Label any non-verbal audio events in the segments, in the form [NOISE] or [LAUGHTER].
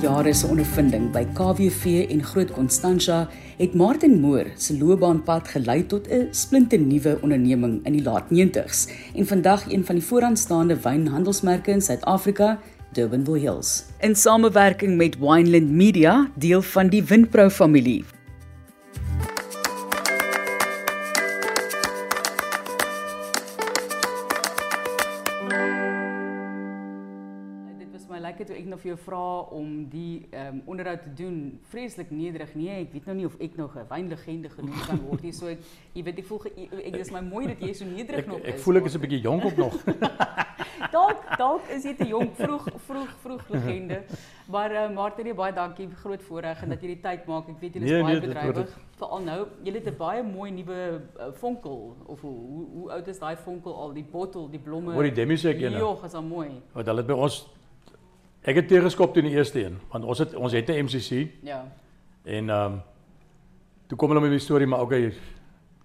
jare se ondervinding by KWV en Groot Constantia het Martin Moore se loopbaanpad gelei tot 'n splinternuwe onderneming in die laat 90s en vandag een van die vooraanstaande wynhandelsmerke in Suid-Afrika, Durbanville Hills. In samewerking met Wineland Media, deel van die Winpro familie. Nou vir jou vra om die ehm um, onderhoud te doen. Vreeslik nederig. Nee, ek weet nou nie of ek nog 'n wynlegende genoem kan word nie. So ek jy weet ek voel ek dis my mooi dat jy so nederig ek, nog is. Ek voel ek is 'n bietjie jonk op nog. [LAUGHS] dalk dalk is jy te jonk vroeg vroeg vroeg legende. Maar uh, Martin, nee, baie dankie. Groot voorreg en dat jy die tyd maak. Ek weet jy is nee, baie nee, bedrywig. Veral nou, jy het 'n baie mooi nuwe uh, vonkel of hoe, hoe hoe oud is daai vonkel al? Die bottel, die blomme. Oor die demisek ene. Ja, is al mooi. Want hulle het by ons Ek het teëgeskop toe in die eerste een, want ons het ons het 'n MCC. Ja. En ehm um, toe kom hulle met die storie maar okay,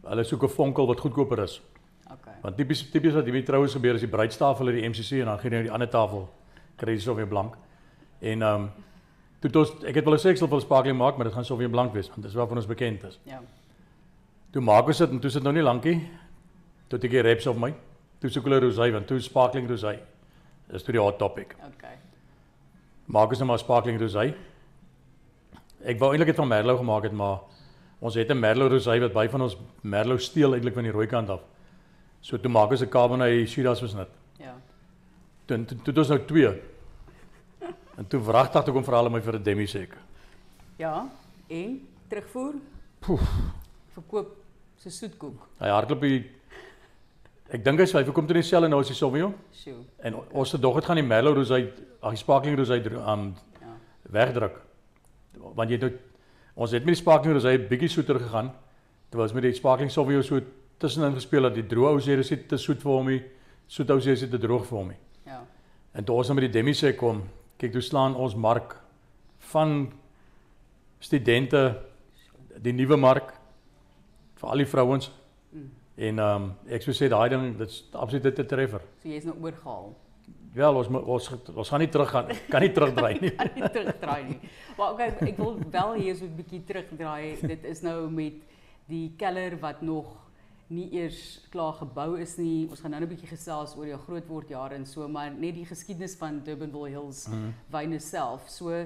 hulle soek 'n vonkel wat goedkoper is. Okay. Want tipies tipies wat hierdie troues gebeur is die bruidstafel uit die MCC en dan gaan jy na die ander tafel kry jy Sauvignon Blanc. En ehm um, toe toe ek het wel 'n seksel vir sparkling maak, maar dit gaan Sauvignon Blanc wees want dis waarvan ons bekend is. Ja. Toe maak ons dit en toe sit nou nie lankie. Toe ek die reps op my. Toe soek hulle rosé want toe sparkling rosé. Dis toe die hot topic. Okay maak ons nou maar sparkling rosé. Ek wou eintlik dit van Merlot gemaak het, maar ons het 'n Merlot rosé wat baie van ons Merlot steel eintlik van die rooi kant af. So toe maak ons 'n Cabernet Shiraz besnit. Ja. Toe toe, toe ons nou twee. En toe wragtig toe kom vir hulle my vir 'n demisek. Ja, en terugvoer. Poef. Verkoop se soetkoek. Hy hardloop hier Ek dink hy sê hy kom toe net selfe nou as die Sauvignon. Sjoe. En ons se dog het gaan die Merlot rosé, ag die sparkling rosé um ja. wegdruk. Want jy het nou ons het met die sparkling rosé bietjie soeter gegaan. Terwyl ons met die sparkling Sauvignon so tussenin gespeel het, die droë ou sê dis te soet vir hom, soet ou sê dis te droog vir hom. Ja. En toe ons nou met die demi sê kom, kyk toe slaan ons mark van studente die nuwe mark vir al die vrouens. En ehm um, ek sou sê daai ding dit's absoluut dit 'n treffer. So jy's nou oorgehaal. Wel, ons ons ons gaan nie terug gaan kan nie terugdraai nie. [LAUGHS] kan nie terugdraai nie. Maar okay, ek wil wel hier so 'n bietjie terugdraai. Dit is nou met die keller wat nog nie eers klaar gebou is nie. Ons gaan nou 'n bietjie gesels oor jou grootword jare en so, maar net die geskiedenis van Durbanville Hills mm -hmm. wyne self. So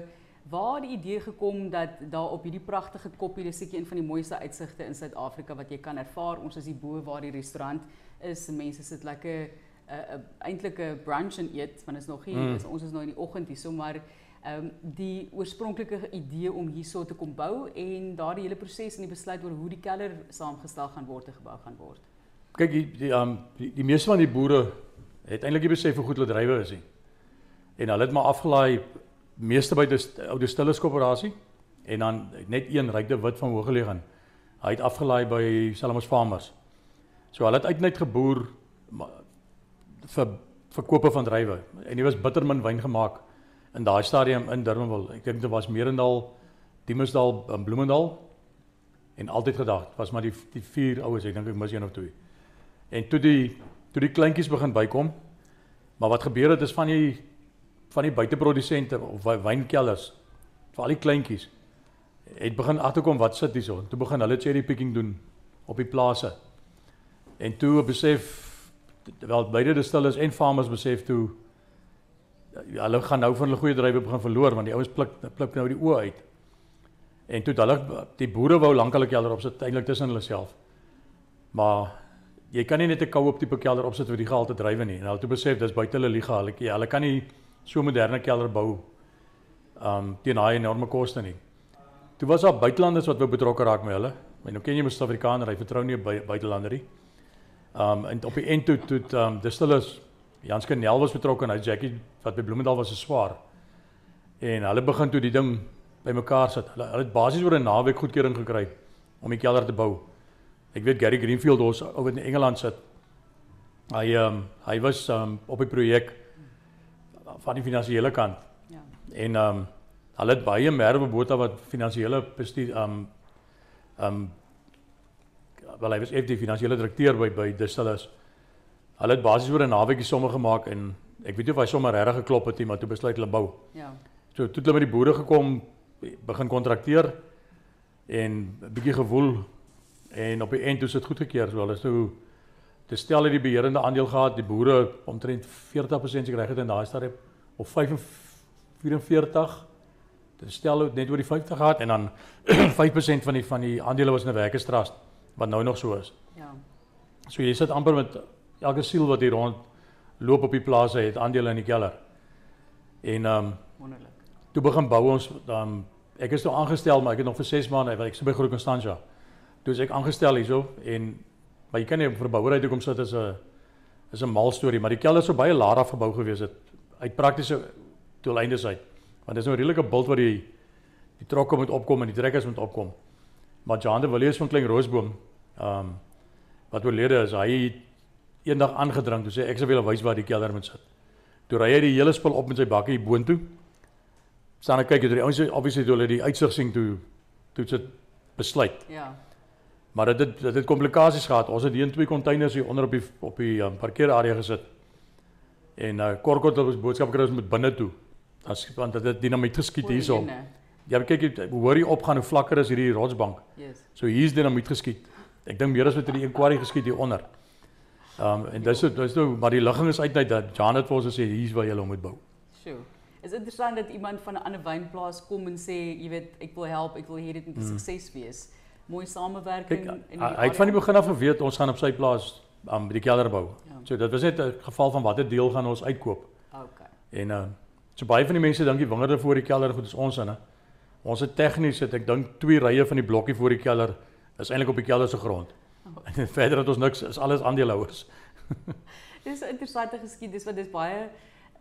Waar die idee gekom dat daar op hierdie pragtige koppie, dis seker een van die mooiste uitsigte in Suid-Afrika wat jy kan ervaar. Ons is hier bo waar die restaurant is. Mense sit lekker 'n uh, uh, eintlik 'n brunch en eet, want is nog hier, mm. is, ons is nou in die oggend hier, so maar ehm um, die oorspronklike idee om hierso te kom bou en daardie hele proses en die besluit oor hoe die keller saamgestel gaan word en gebou gaan word. Kyk, die die um, die, die meeste van die boere het eintlik nie besef hoe goed hulle drywe is nie. En hulle het maar afgelaai meeste by oude Stilles koöperasie en dan net een rykde wit van Hooggelegen. Hy het afgelaai by Salamos Farmers. So hulle het uitnet geboer vir verkope van druiwe en hy was bittermin wyn gemaak in daai stadium in Durbanville. Ek dink dit was Merendal, Diemesdal en Bloemendal en altyd gedag was maar die die vier oues, ek dink ek mis een of twee. En toe die toe die kleintjies begin bykom. Maar wat gebeur het is van die van die buiteprodusente of wynkelders vir al die kleintjies het begin agterkom wat sit hierso. Toe begin hulle cherry picking doen op die plase. En toe besef wel beide die stilles en farmers besef toe ja, hulle gaan nou van hulle goeie drywe begin verloor want die ouens pluk pluk nou die oë uit. En toe hulle die boere wou lankal 'n kelder opsit eintlik tussen hulle self. Maar jy kan nie net 'n koue op tipe kelder opsit vir die gehalte drywe nie. En hulle toe besef dis buite hulle liga. Hulle ja, hulle kan nie so moderne kelder bou um teen daai enorme koste nie. Toe was daar buitelanders wat wou betrokke raak met hulle. Maar nou ken jy mos Suid-Afrikaner, hy vertrou nie by buitelander nie. Um en op die end toe toe um dis hulle Jans Kenel was betrokke en hy Jackie wat by Bloemendal was se swaar. En hulle begin toe die ding bymekaar sit. Hulle hulle het basies oor 'n naweek goedkeuring gekry om die kelder te bou. Ek weet Gary Greenfield ons oor in Engeland sit. Hy um hy was um op die projek van die finansiële kant. Ja. En ehm um, hulle het baie merwe bota wat finansiële bestuur ehm um, ehm um, wel hy was FD finansiële direkteur by by Distillers. Hulle het basies oor 'n naweekie somme gemaak en ek weet nie of hy sommer regtig geklop het nie, maar toe besluit hulle bou. Ja. So toe het hulle met die boere gekom, begin kontrakteer en 'n bietjie gewoel en op die end toe is dit goedgekeur. So hulle is nou te stel het die beheerende aandeel gehad, die boere omtrent 40% seker reg het in daai stadium of 45 Dit stel het net oor die 50 gehad en dan [CLEARS THROAT] 5% van die van die aandele was in 'n werkerstrust wat nou nog so is. Ja. So jy sit amper met elke siel wat hier rond loop op die plase het aandele in die keller. En ehm um, wonderlik. Toe begin bou ons dan ek is nou aangestel maar ek het nog vir 6 maande want ek sit by Groot Constantia. Toe is ek aangestel hierso en maar jy kan nie vir bouery toe kom sit as 'n is 'n mal storie, maar die kelder sou baie laag afgebou gewees het uit praktiese doeleindes uit. Want dis nou 'n redelike bult wat die die trokke moet opkom en die trekkers moet opkom. Maar Jean de Villiers van Klein Roosboom, ehm um, wat oorlede is, hy het eendag aangedring toe sê ek sou wil wys waar die kelder moet sit. Toe ry hy die hele spul op met sy bakkie boontoe. Staan ek kyk hoe die ouens obviously toe hulle die uitsig sien toe toe sit besluit. Ja. Maar dit het dit het komplikasies gehad. Ons het hier in twee containers hier onder op die op die um, parkeerarea gesit. En uh Korkot het ons boodskap gekry ons moet binne toe. Skiet want dit het dinamiet geskiet hierso. Ja, kyk hoor jy opgaan hoe vlakker is hierdie rotsbank. Yes. So hier's dinamiet geskiet. Ek dink meer as wat in die inquiry geskiet hier onder. Ehm um, en dis dis nou maar die ligging is uit dat Janet vir ons gesê hier's waar jy hom moet bou. Sjoe. Is interessant dat iemand van 'n ander wynplaas kom en sê, jy weet, ek wil help, ek wil hê dit moet 'n hmm. sukses wees. Mooi samewerking Kijk, in die Hy het van die begin af geweet ons gaan op sy plaas um, die kelder bou. Ja. So dit was net 'n geval van watter deel gaan ons uitkoop. Okay. En uh so baie van die mense dink die wingerde voor die kelder goed is ons in. Ons het tegnies het ek dink twee rye van die blokkie voor die kelder is eintlik op die kelder se grond. Oh. En [LAUGHS] verder het ons niks is alles aandeelhouers. [LAUGHS] dis 'n interessante geskiedenis want dis baie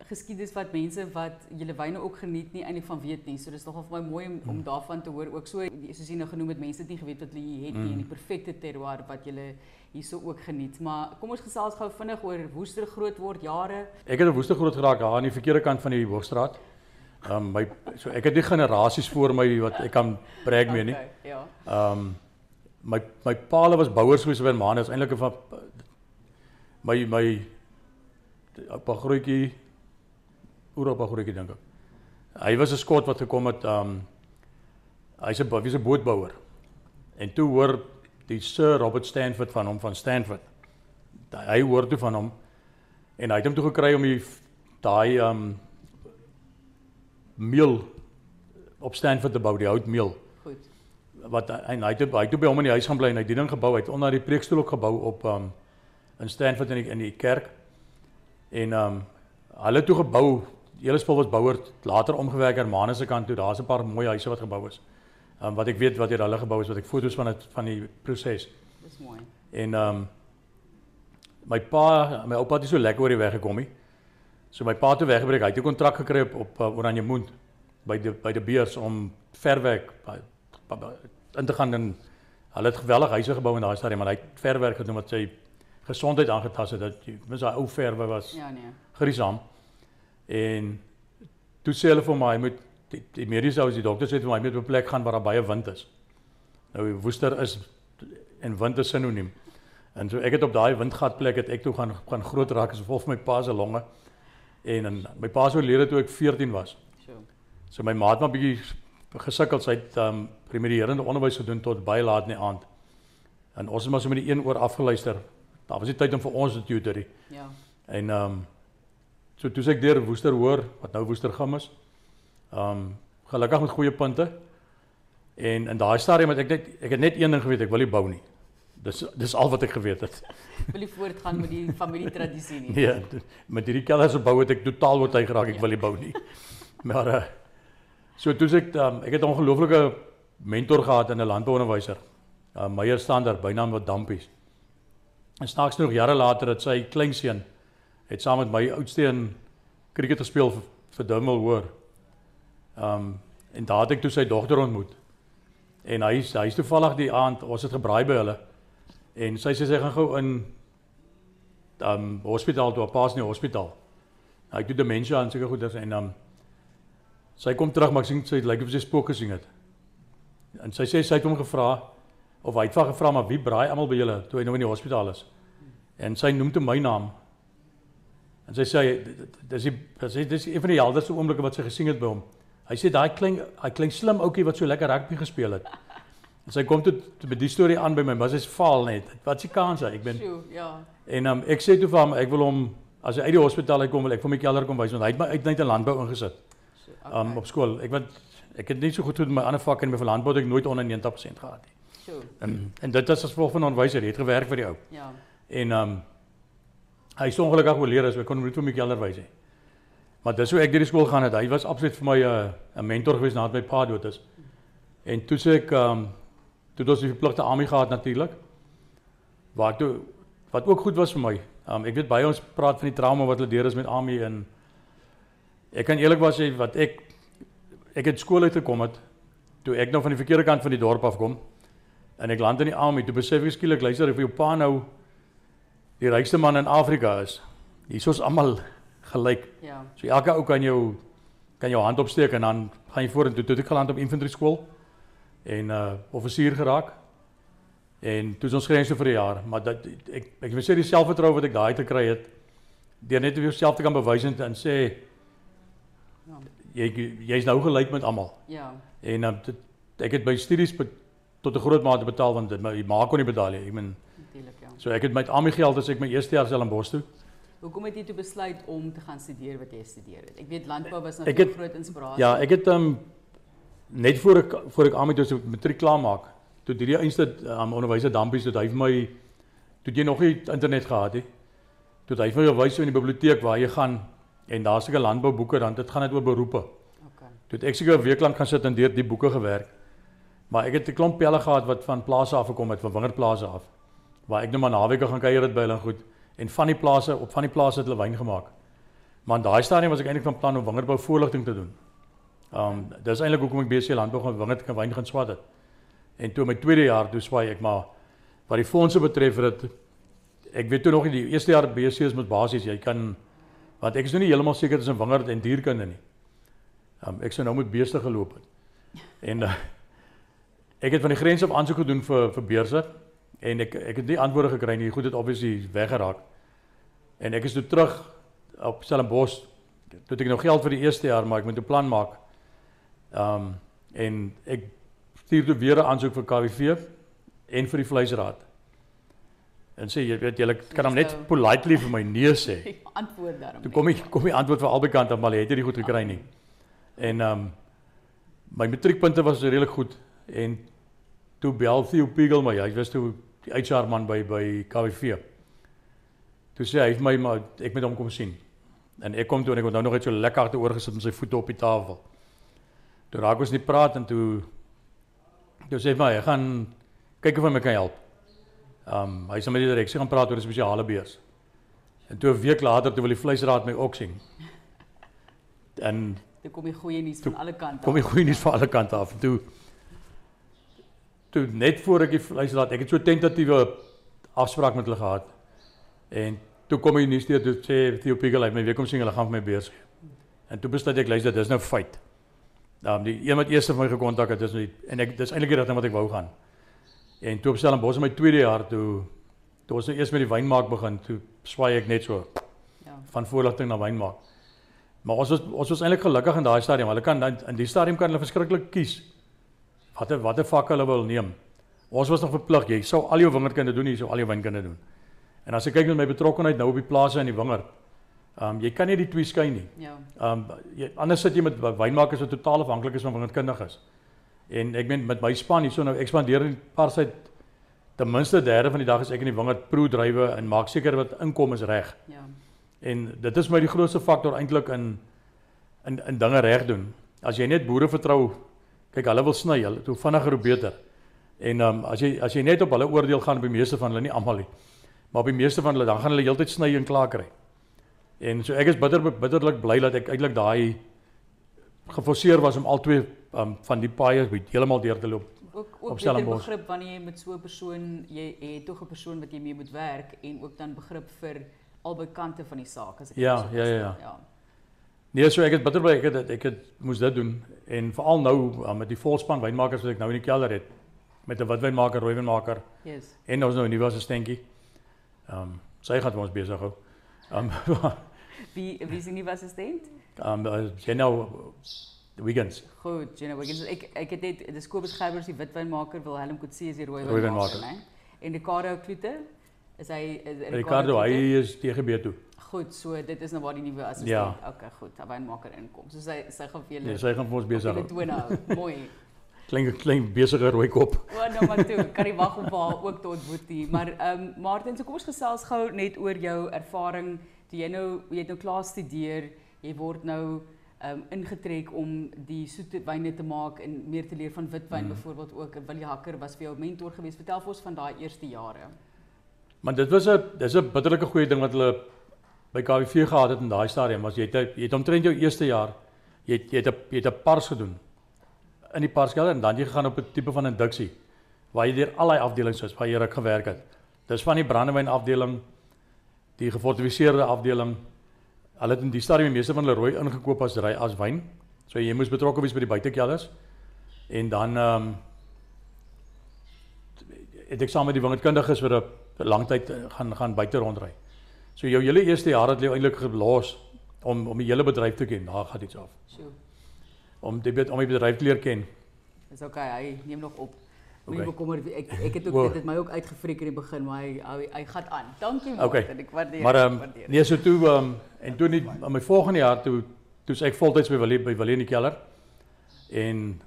geskiedenis wat mense wat julle wyne ook geniet nie eintlik van weet nie. So dis nogal vir my mooi om, om hmm. daarvan te hoor ook so soos jy nou genoem het mense het nie geweet wat hulle het nie mm. en die perfekte terroir wat julle hierso ook geniet. Maar kom ons gesels gou vinnig oor Woester groot word jare. Ek het in Woester groot geraak daar aan die verkeerde kant van die Hoogstraat. Ehm um, my so ek het nie generasies voor my wat ek kan brag mee nie. Okay, ja. Ehm um, my my paal was bouers gewees by Maane, is eintlik van my my oupa grootjie Europa grootjie dink ek. Hy was 'n skot wat gekom het um hy's 'n hy's 'n bootbouer. En toe hoor die Sir Robert Stanford van hom van Stanford. Hy hoor toe van hom en hy het hom toe gekry om die daai um meel op Stanford te bou, die houtmeel. Goed. Wat en hy het hy het by hom in die huis gaan bly en hy het die ding gebou, hy het onder die preekstoel ook gebou op um in Stanford in die, in die kerk. En um hulle toe gebou die hele spul was bouer later omgewerk aan Manus se kant toe. Daar's 'n paar mooi huise wat gebou is. Um, wat ek weet wat hier hulle gebou is, wat ek foto's van het van die proses. Dis mooi. En ehm um, my pa, my oupa het so lekker oor die weg gekom nie. So my pa het weggebreek. Hy het 'n kontrak gekry op op uh, Oranje Moon by die by die beurs om verwerk in te gaan en hulle het geweldige huise gebou in daai stadium, maar hy het verwerk gedoen wat sy gesondheid aangetast het. Dat mens daai ou verwe was. Ja nee. Griesam. En toe sê hulle vir my hy moet die, die mediese ou, die dokter sê vir my moet op 'n plek gaan waar daar baie wind is. Nou Woester is en wind is sinoniem. En so ek het op daai windgat plek het ek toe gaan gaan groot raak as gevolg van my pa se longe. En en my pa se oorlede toe ek 14 was. So. So my ma het maar bietjie gesukkel sy het um primêre onderwys gedoen tot baie laat in die aand. En ons het maar so met die een oor afgeluister. Daar was nie tyd om vir ons te tutorie. Ja. En um So toe ek deur Woester hoor wat nou Woester gim is. Um gelukkig met goeie punte. En in daai stadium het ek net ek het net een ding geweet, ek wil nie bou nie. Dis dis al wat ek geweet het. [LAUGHS] Wil nie voortgaan met die familie tradisie nie. [LAUGHS] nee, met hierdie kellers op bou het ek totaal oortuig geraak ek ja. wil nie bou nie. [LAUGHS] Maar uh so toe ek um, ek het 'n ongelooflike mentor gehad in 'n landbouonderwyser. Uh Meyer Standard, bynaam wat Dampies. En snaaks nog jare later het sy kleinseun het saam met my oudste in cricket gespeel vir, vir Dummel hoor. Um en daar het ek toe sy dogter ontmoet. En hy hy is toevallig die aand ons het gebraai by hulle. En sy sê sy gaan gou in um hospitaal toe, pas in die hospitaal. Nou, ek doen demensie aan seker goed as en um sy kom terug maar ek sien sy lyk of sy spook gesien het. En sy sê sy het hom gevra of hy het vir gevra maar wie braai almal by julle toe hy nou in die hospitaal is. En sy noem toe my naam En sy sê dis die dis dis een van die helderste oomblikke wat sy gesien het by hom Hy sê daai klein hy klein slim ouetjie wat so lekker rugby gespeel het. En [LAUGHS] sy kom toe toe met die storie aan by my, maar sy's faal net. Wat die kans? Ek ben Sjoe, ja. en um, ek sê toe vir hom ek wil hom as hy uit die hospitaal uitkom wil ek vir my kelder kom wys want hy het my uit net in landbou ingesit. So, Um op skool. Ek want ek het nie so goed gedoen met my ander vakke en met landbou het ek nooit onder 90% gehad nie. Sjoe, En en dit is as gevolg van onderwyser, hy het gewerk vir die ou. ja. En um hy is ongelukkig oorlede, so ek kon hom nie vir my kelder wys nie. Maar dis hoe ek deur die skool gaan het. Hy was absoluut vir my 'n uh, 'n mentor gewees nadat my pa dood is. En toe sê ek um toe ons die verpligte army gehad natuurlik. Waar toe wat ook goed was vir my. Um ek weet baie ons praat van die trauma wat hulle deur is met army en ek kan eerlikwaar sê wat ek ek het skool uit gekom het toe ek nou van die verkeerde kant van die dorp af kom en ek land in die army toe besef ek skielik luister vir jou pa nou die rykste man in Afrika is. Is almal gelyk. Ja. So elke ou kan jou kan jou hand opsteek en dan gaan jy vorentoe. Toe het ek geland op infantry skool en uh offisier geraak. En toe is ons grens vir 'n jaar, maar dat ek ek wil sê die selfvertroue wat ek daai te kry het deur net vir jouself te kan bewys en, en sê Ja. jy jy's nou gelyk met almal. Ja. En uh, dit, ek het my studies tot 'n groot mate betaal want dit my ma kon nie betaal nie. Ek meen Natuurlik, ja. so ek het met al my geld as ek my eerste jaar Bos toe. Hoekom het jy toe besluit om te gaan studeer wat jy studeer het? Ek weet landbou was natuurlik het- groot inspirasie. Ja, ek het um net voor ek voor ek aan met ons matriek klaar maak, toe hierdie einste um, onderwyser Dampies het hy vir my toe jy nog nie internet gehad het. Toe hy vir jou wys in die biblioteek waar jy gaan en daar's seker landbouboeke dan dit gaan net oor beroepe. Okay. Toe het ek seker 'n week lank gaan sit en deur die boeke gewerk. Maar ek het 'n klomp pelle gehad wat van plase af gekom het, van wingerdplase af. Waar ek net maar naweke gaan kuier het by hulle goed en van die plase op van die plase het hulle wyn gemaak. Maar in daai stadium was ek eintlik van plan om wingerdbou voorligting te doen. Um dis eintlik hoekom ek BC landbou gaan wingerd kan wyn gaan swat het. En toe my tweede jaar toe swaai ek maar wat die fondse betref dit ek weet toe nog nie die eerste jaar BC is met basies jy kan want ek is nou nie heeltemal seker tussen wingerd en dierkunde nie. Um ek sou nou met beeste geloop het. En uh, ek het van die grens af aansoek gedoen vir vir beurse en ek ek het nie antwoorde gekry nie. Goed het obviously weggeraak. En ek is toe terug op Stellenbosch. Toe het ek nog geld vir die eerste jaar, maar ek moet 'n plan maak. Um en ek stuur toe weer 'n aansoek vir KWV en vir die vleisraad. En sê jy weet jy kan hom net politely vir my nee sê. [LAUGHS] Antwoord daarom. Toe kom ek kom die antwoord van albei kante maar hy het nie goed gekry nie. En um my matriekpunte was redelik goed en toe bel Theo Pigel my, hy was toe die HR man by by KWV. Toe sê hy vir my maar ek moet hom kom sien. En ek kom toe en ek het nou nog net so lekker agter oorgesit met sy voete op die tafel. Toe raak ons nie praat en toe toe sê hy my, hy gaan kyk of hy my kan help. Um hy sê met die direksie gaan praat oor 'n spesiale beurs. En toe 'n week later toe wil die vleisraad my ook sien. En Toe kom die goeie nuus van alle kante. kom die goeie nuus van alle kante af. Toe toe net voor ek die vleisraad, ek het so tentatiewe afspraak met hulle gehad. En toe kom die nuus deur toe sê Theo Pigel hy my weer kom sien hulle gaan vir my beurs gee. En toe besluit ek luister, dis nou feit. Dan die een wat eers vir my gekontak het, dis nou en ek dis eintlik die rigting wat ek wou gaan. En toe op Stellenbosch in my tweede jaar toe toe ons nou eers met die wynmaak begin, toe swaai ek net so Ja. van voorligting na wynmaak. Maar ons was ons was eintlik gelukkig in daai stadium. Hulle kan in die stadium kan hulle verskriklik kies watter watter vak hulle wil neem. Ons was nog verplig, jy sou al jou wingerdkunde doen, jy sou al jou wynkunde doen. En as ek kyk met my betrokkeheid nou op die plase in die wingerd, ehm um, jy kan nie die twee skei nie. Ja. Ehm um, jy anders sit jy met wynmakers wat totaal afhanklik is van wingerdkundiges. En ek meen met my span hierso nou ekspandeer in Parsait ten minste derde van die dag is ek in die wingerd proe drywe en maak seker wat inkom is reg. Ja. En dit is my die grootste faktor eintlik in in in dinge reg doen. As jy net boere vertrou, kyk hulle wil sny, hulle hoe vinniger hoe beter. En ehm um, as jy as jy net op hulle oordeel gaan op die meeste van hulle nie almal nie. Maar op die meeste van hulle dan gaan hulle heeltyd sny en klaar kry. En so ek is bitter bitterlik bly dat ek eintlik daai geforseer was om al twee um, van die paaie heeltemal deur te loop. Ook Op ook beter Stellenbosch. begrip wanneer jy met so 'n persoon jy het tog 'n persoon wat jy mee moet werk en ook dan begrip vir albei kante van die saak as ek Ja, so ja, ja, ja. ja. Nee, so ek het bitter bly ek het ek het moes dit doen en veral nou uh, met die volspan wynmakers wat ek nou in die kelder het met 'n witwynmaker, rooiwynmaker Yes. en ons nou 'n nuwe assistentjie. Ehm um, sy gaan ons besig hou. Ehm um, [LAUGHS] Wie wie is die nuwe assistent? ehm um, sy nou Wiggins. Goed, Jenna Wiggins. Ek ek het net dis Kobus Gerbers die witwynmaker, Willem Kotse is die rooi Rooiwynmaker. wynmaker, né? En Ricardo Kloete is hy is Ricardo, hy Kloete? is TGB toe. Goed, so dit is nou waar die nuwe assistent. Ja. Okay, goed. 'n Wynmaker inkom. So sy sy gaan vir Nee, julle sy gaan vir ons besig. Julle tone hou. [LAUGHS] Mooi. Klein klein besige rooi kop. O, nou maar toe. Kan nie wag om vir haar ook te ontmoet nie. Maar ehm um, Martin, so kom ons gesels gou net oor jou ervaring. Toe jy nou jy het nou klaar studeer, jy word nou ehm um, ingetrek om die soete wyne te maak en meer te leer van witwyn Mm. byvoorbeeld ook. Willie Hakker was vir jou mentor geweest. Vertel vir ons van daai eerste jare. Maar dit was 'n dis 'n bitterlike goeie ding wat hulle by KWV gehad het in daai stadium. Was jy het jy het omtrent jou eerste jaar jy het jy het 'n jy het 'n pars gedoen in die parskelder en dan jy gegaan op 'n tipe van induksie waar jy deur al die afdelings is waar jy ruk gewerk het. Dis van die brandewyn afdeling, die gefortifiseerde afdeling. Hulle het in die stadium die meeste van hulle rooi ingekoop as ry as wyn. So jy moes betrokke wees by die buitekelders. En dan ehm um, het ek saam met die wingerdkundiges vir 'n lang tyd eh, gaan gaan buite rondry. So jou hele eerste jaar het jy eintlik gelos om om die hele bedryf te ken. Daar gaan iets af. Om die bet- om die bedryf te leer ken. Dis okay, hy neem nog op. Moenie Okay. bekommer ek ek het ook dit het my ook uitgefreek in die begin, maar hy hy, hy gaan aan. Dankie Okay. Martin, ek waardeer. Maar um, waardeer. nee, so toe ehm um, en toe nie in my volgende jaar toe toe's ek voltyds by Willie by Willie in die keller. En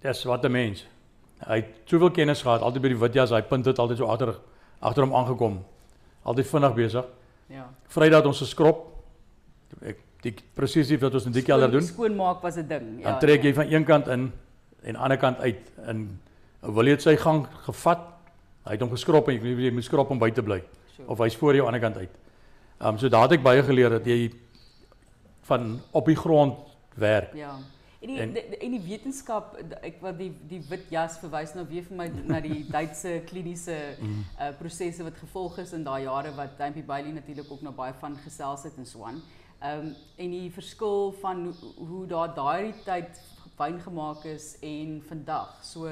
dis wat 'n mens. Hy het soveel kennis gehad, altyd by die witjas, hy punt het altyd so agter agter hom aangekom. Altyd vinnig besig. Ja. Vrydag het ons geskrop. Ek die presies wat ons in die keller doen. Skoonmaak was 'n ding. Dan trek jy van een kant in en ander kant uit en Willie het sy gang gevat. Hy het hom geskrop en jy, jy moet skrop om by te bly Sure. of hy's voor jou aan die ander kant uit. Ehm um, so daar het ek baie geleer dat jy van op die grond werk. Ja. En die, En- die, en die wetenskap ek wat die die wit jas verwys nou weer vir my na die [LAUGHS] Duitse kliniese Mm. uh, prosesse wat gevolg is in daai jare wat Tampy Bailey natuurlik ook nou baie van gesels het en so aan. Ehm um, en die verskil van hoe, hoe daar daai tyd wyn gemaak is en vandag. So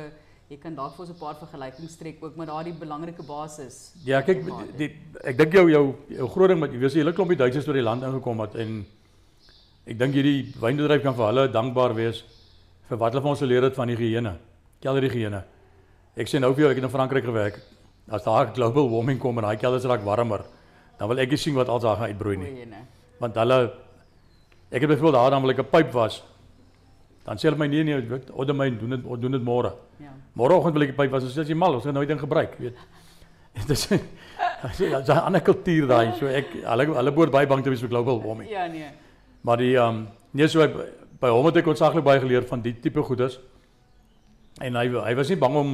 jy kan dalk vir ons 'n paar vergelykings trek ook met daardie belangrike basis. Ja, kyk die, het. die ek dink jou jou jou groot ding met jy weet 'n hele klompie Duitsers deur die land ingekom het en ek dink hierdie wynbedryf kan vir hulle dankbaar wees vir wat hulle vir ons geleer het van higiëne. Kelderhigiëne. Ek sê nou vir jou ek het in Frankryk gewerk. As daar global warming kom en daai kelders raak warmer, dan wil ek nie sien wat al daar gaan uitbroei nie. Want hulle ek het byvoorbeeld daar dan wil ek 'n pyp was. Dan sê hulle my nee nee, weet, order my doen dit doen dit môre. Ja. Môreoggend wil ek die pyp was, dan sê jy mal, ons het nooit ding gebruik, weet. Dit is dit is 'n ander kultuur daai, so ek hulle hulle behoort baie bang te wees vir global warming. Ja, nee. Maar die ehm um, nee so hy, by hom het ek ontsaglik baie geleer van die tipe goeders. En hy hy was nie bang om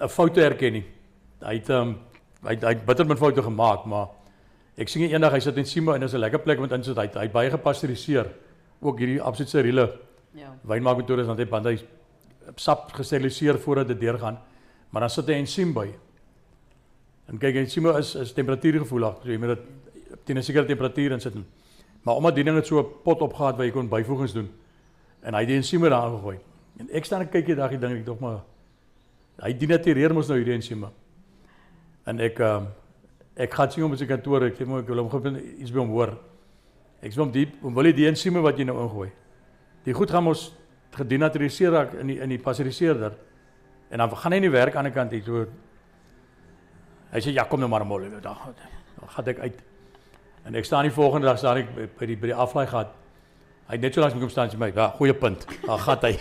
'n fout te erken nie. Hy het ehm um, hy hy het bitter min foute gemaak, maar ek sien eendag hy sit in Simo en is 'n lekker plek om in sit. Hy hy baie gepasteuriseer. Ook hierdie absoluut steriele Ja. wynmaakmetodes want hy want hy sap gesteriliseer voordat dit deurgaan. Maar dan sit hy ensiem by. En kyk ensiem is is temperatuurgevoelig. So jy moet dit teen 'n sekere temperatuur insit. Maar omdat die ding het so 'n pot opgehad waar jy kon byvoegings doen. En hy het die ensiem daar gegooi. En ek staan en kyk die dag die ding ek dink maar hy denatureer mos nou hierdie ensiem. En ek ehm ek gaan sien hom by sy kantoor. Ek sê maar ek wil hom gou iets by hom hoor. Ek sê hom diep, hom wil jy die ensieme wat jy nou ingooi. Die goed gaan mos gedenaturiseer raak in die in die pasteuriseerder. En dan gaan hy nie werk aan die kant hier so. Hy sê ja, kom nou maar môre dan. Dan gaan ek uit. En ek staan die volgende dag staan ek by- by die by die aflaai gehad. Hy het net so langs kom staan en my, ja, goeie punt. Daar gaan hy.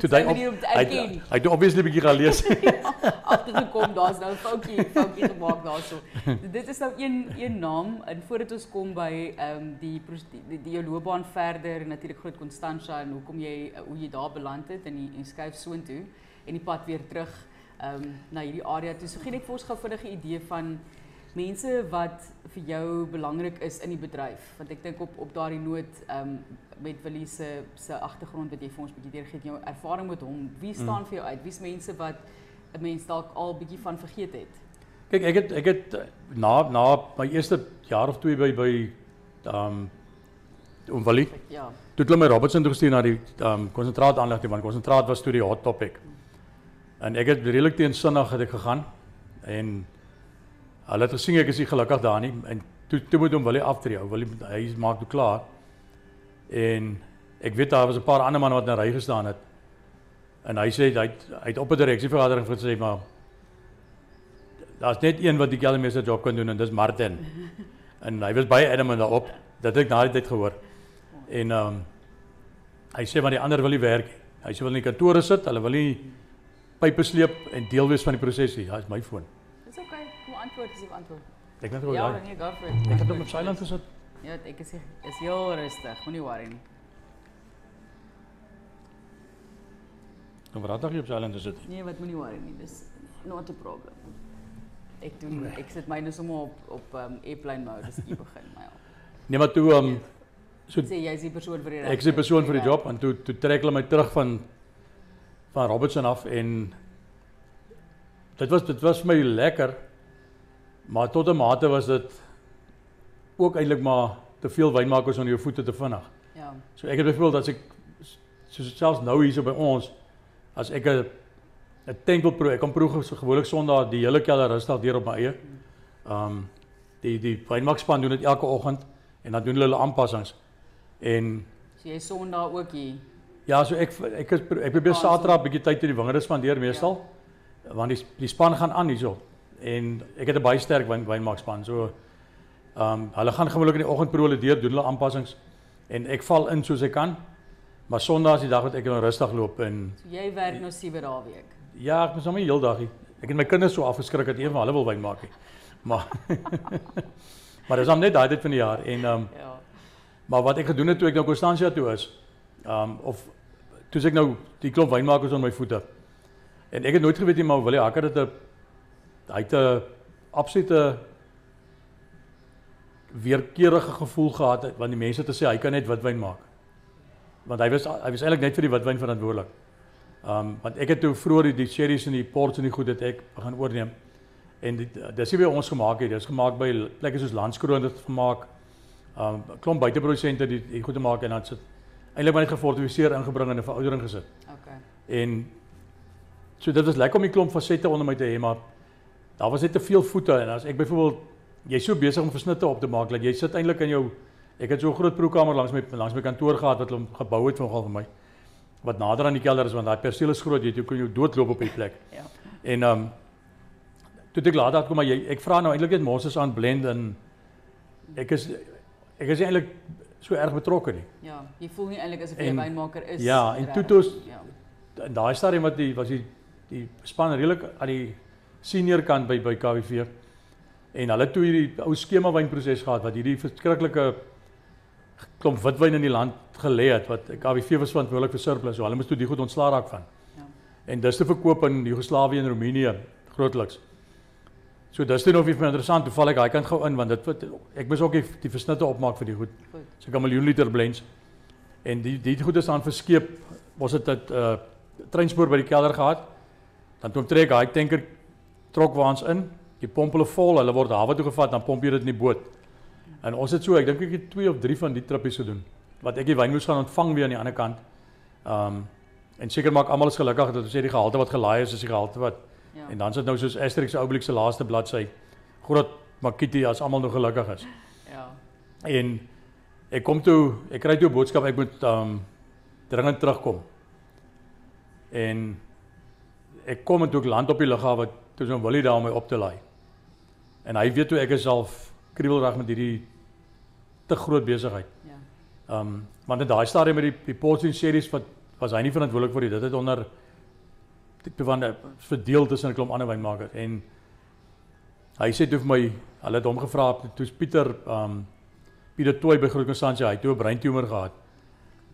Toe Sy hy op hy het- obviously bietjie gaan lees. [LAUGHS] agtergekom daar's nou 'n foutjie foutjie gemaak daarso. [LAUGHS] Dit is nou een een naam en voordat ons kom by ehm um, die, die die jou loopbaan verder en natuurlik groot Constantia en hoekom jy uh, hoe jy daar beland het in die en skuif soontoe en die pad weer terug ehm um, na hierdie area toe. So gee net vir ons gou vinnige idee van mense wat vir jou belangrik is in die bedryf want ek dink op op daardie noot ehm um, met Willie se se agtergrond wat jy vir ons bietjie deurgee jou ervaring met hom wie staan mm. vir jou uit wie's mense wat 'n mens dalk al bietjie van vergeet het Kyk, ek het ek het eh, na na my eerste jaar of twee by by ehm um, Omwali. ja Toe het hulle my Robertson toe gestuur na die ehm um, konsentraat aanleg toe want konsentraat was toe die hot topic. En ek het redelik teensinnig het ek gegaan en hulle het gesien is nie gelukkig daar nie en toe toe moet hom wil hy aftree. Wil hy hy maak klaar. En ek weet daar was 'n paar ander manne wat in 'n ry gestaan het. En hy sê hy het, hy het op 'n direksievergadering gesê maar daar's net een wat die keldermeester job kan doen en dis Martin. En hy was baie adamant daarop dat ek na die tyd gehoor. En ehm um, hy sê die ander wil nie werk nie. Hy sê wil in die kantore sit, hulle wil nie pype sleep en deel wees van die proses nie. Ja, is my foon. Antwoord as jy antwoord. Ek gou Ja, daai. nee, go for it. Ek het hom op silent gesit. Ja, ek is is heel rustig. Moenie worry nie. Dan raad ek jy op silent gesit. Nee, wat moenie worry nie. Dis not a problem. Ek doen ek sit myne sommer op op um, airplane mode as ek begin, maar ja. Nee, maar toe um, so Sê jy is die persoon vir die ek is die persoon vir die job en toe toe trek hulle my terug van van Robertson af en dit was dit was vir my lekker. Maar tot 'n mate was dit ook eintlik maar te veel wynmakers onder jou voete te vinnig. Ja. So ek het byvoorbeeld as ek soos selfs nou hierso by ons as ek 'n 'n tank wil proe, ek kan proe so gewoonlik Sondag die hele kelder rustig deur op my eie. Um die die wynmaakspan doen dit elke oggend en dan doen hulle hulle aanpassings. En So jy Sondag ook hier. ja, so ek ek is ek probeer Ah, Saterdag 'n bietjie tyd in die wingerde spandeer meestal. Want die die span gaan aan hierso. En ek het 'n baie sterk wyn wynmaakspan. So um hulle gaan gewoonlik in die oggend proe hulle deur, doen hulle aanpassings en ek val in soos ek kan. Maar Sondag is die dag wat ek nou rustig loop en So jy werk nou 7 dae week. ja, ek moet sommer die hele dag hier. Ek het my kinders so afgeskrik dat een van hulle wil wyn maak. Maar [LAUGHS] maar dis hom net daai tyd van die jaar en um Ja. Maar wat ek gedoen het toe ek nou Constantia toe is, um of toe ek nou die klomp wynmakers onder my voete. En ek het nooit geweet nie maar Willie Hakker het 'n hy het 'n absolute weerkeurige gevoel gehad want die mense het gesê hy kan net witwyn maak. Want hy was hy was eintlik net vir die witwyn verantwoordelik. Um want ek het toe vroeër die, die sherries en die ports en die goed het ek begin oorneem. En dit dis nie by ons gemaak het, dit is gemaak by plekke soos Landskroon dit gemaak um klomp buiteprodusente die die goede maak en dan sit eintlik maar net gefortifiseer ingebring en 'n veroudering gesit. Okay. En so dit was lekker om die klomp fasette onder my te hê, maar daar was net te veel voete en as ek byvoorbeeld jy's so besig om versnitte op te maak dat jy sit eintlik in jou ek het so 'n groot proefkamer langs my langs my kantoor gehad wat hulle gebou het nogal vir my wat nader aan die kelder is want daai perseel is groot, jy weet, jy kan jou doodloop op die plek. Ja. En ehm um, toe ek later kom maar jy ek vra nou eintlik net moses aan blend en ek is ek is eintlik so erg betrokke nie. Ja, jy voel nie eintlik asof jy 'n wynmaker is. ja, en toe toe is- ja. In daai stadium wat die was die die span redelik aan die senior kant by by KWV. En hulle toe hierdie ou skema wynproses gehad wat hierdie verskriklike klomp witwyn in die land gelê het wat KWV was verantwoordelik vir surplus. So hulle moes toe die goed ontslaa raak van. Ja. En dis te verkoop in Joegoslawië en Roemenië grootliks. So dis toe nog vir my interessant. Toe val ek daai kant gou in want dit ek moes ook die, die versnitte opmaak vir die goed. Goed. So 'n miljoen liter blends. En die die goed is dan verskeep. Ons het dit uh treinspoor by die kelder gehad. Dan toe trek daai tanker trok waans in. Die pomp hulle vol, hulle word hawe toe gevat, dan pomp jy dit in die boot. En ons het so, ek dink ek het 2 of 3 van die trippies gedoen. Wat ek die wyn moes gaan ontvang weer aan die ander kant. Um en seker maak almal is gelukkig dat ons sê die gehalte wat gelaai is is die gehalte wat Ja. en dan sit nou soos Asterix se Obelix se laaste bladsy. Groot Makiti as almal nog gelukkig is. Ja. En ek kom toe, ek kry toe 'n boodskap ek moet um dringend terugkom. En ek kom en toe ek land op die lughawe, toe hom Willie daar om my op te laai. En hy weet toe ek is half kriebelreg met hierdie te groot besigheid. Ja. Um want in daai stadium met die die Portland series wat was hy nie verantwoordelik vir dit. Dit het onder tipe van 'n verdeel tussen 'n klomp ander wynmakers en hy sê toe vir my, hulle het hom gevra, toe's Pieter um Pieter Tooi by Groot Constantia, hy het toe 'n breintumor gehad.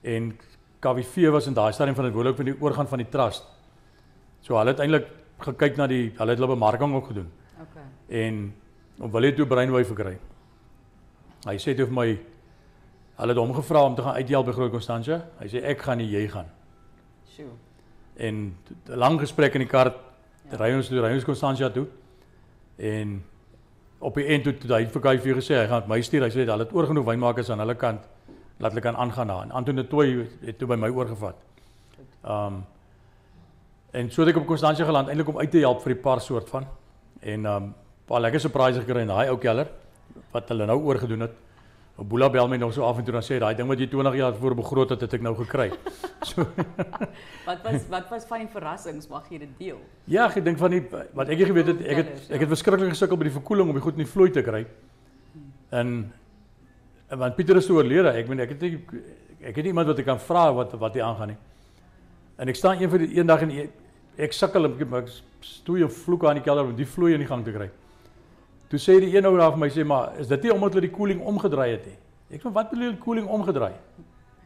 En KWV was in daai stadium verantwoordelik vir die oorgang van die trust. So hulle het eintlik gekyk na die hulle het hulle bemarking ook gedoen Okay. en om wil hy toe breinwy verkry. Hy sê toe vir my hulle het hom gevra om te gaan uitdeel by Groot Constantia. Hy sê ek gaan nie, jy gaan. Sjoe. En 'n lang gesprek in die kar Ja. ry ons toe ry ons Constantia toe. En op die eind toe toe hy vir KV gesê hy gaan my stuur. Hy sê hulle het oorgenoeg wynmakers aan hulle kant laat hulle kan aangaan daar. En Anton de Tooi het toe by my oorgevat. Um en so het ek op Constantia geland eintlik om uit te help vir die paar soort van. En um paar lekker surprise gekry in daai ou keller wat hulle nou oorgedoen het Boela bel my nog so af en toe dan sê daai ding wat jy 20 jaar voor begroot het, het ek nou gekry. [LAUGHS] So [LAUGHS] Wat was wat was van die verrassings mag jy dit deel? ja, ek dink van die wat ek geweet het, ek het ek het verskriklik gesukkel by die verkoeling om die goed in die vloei te kry. En en want Pieter is oorlede, ek meen ek het nie ek het iemand wat ek kan vra wat wat hier aangaan nie. En ek staan een van die een dag en ek, sukkel ek, ek stoei 'n vloek aan die kelder om die vloei in die gang te kry. Toe sê die een ou daar vir my sê maar is dit nie omdat hulle die koeling omgedraai het nie. Ek sê wat bedoel jy koeling omgedraai?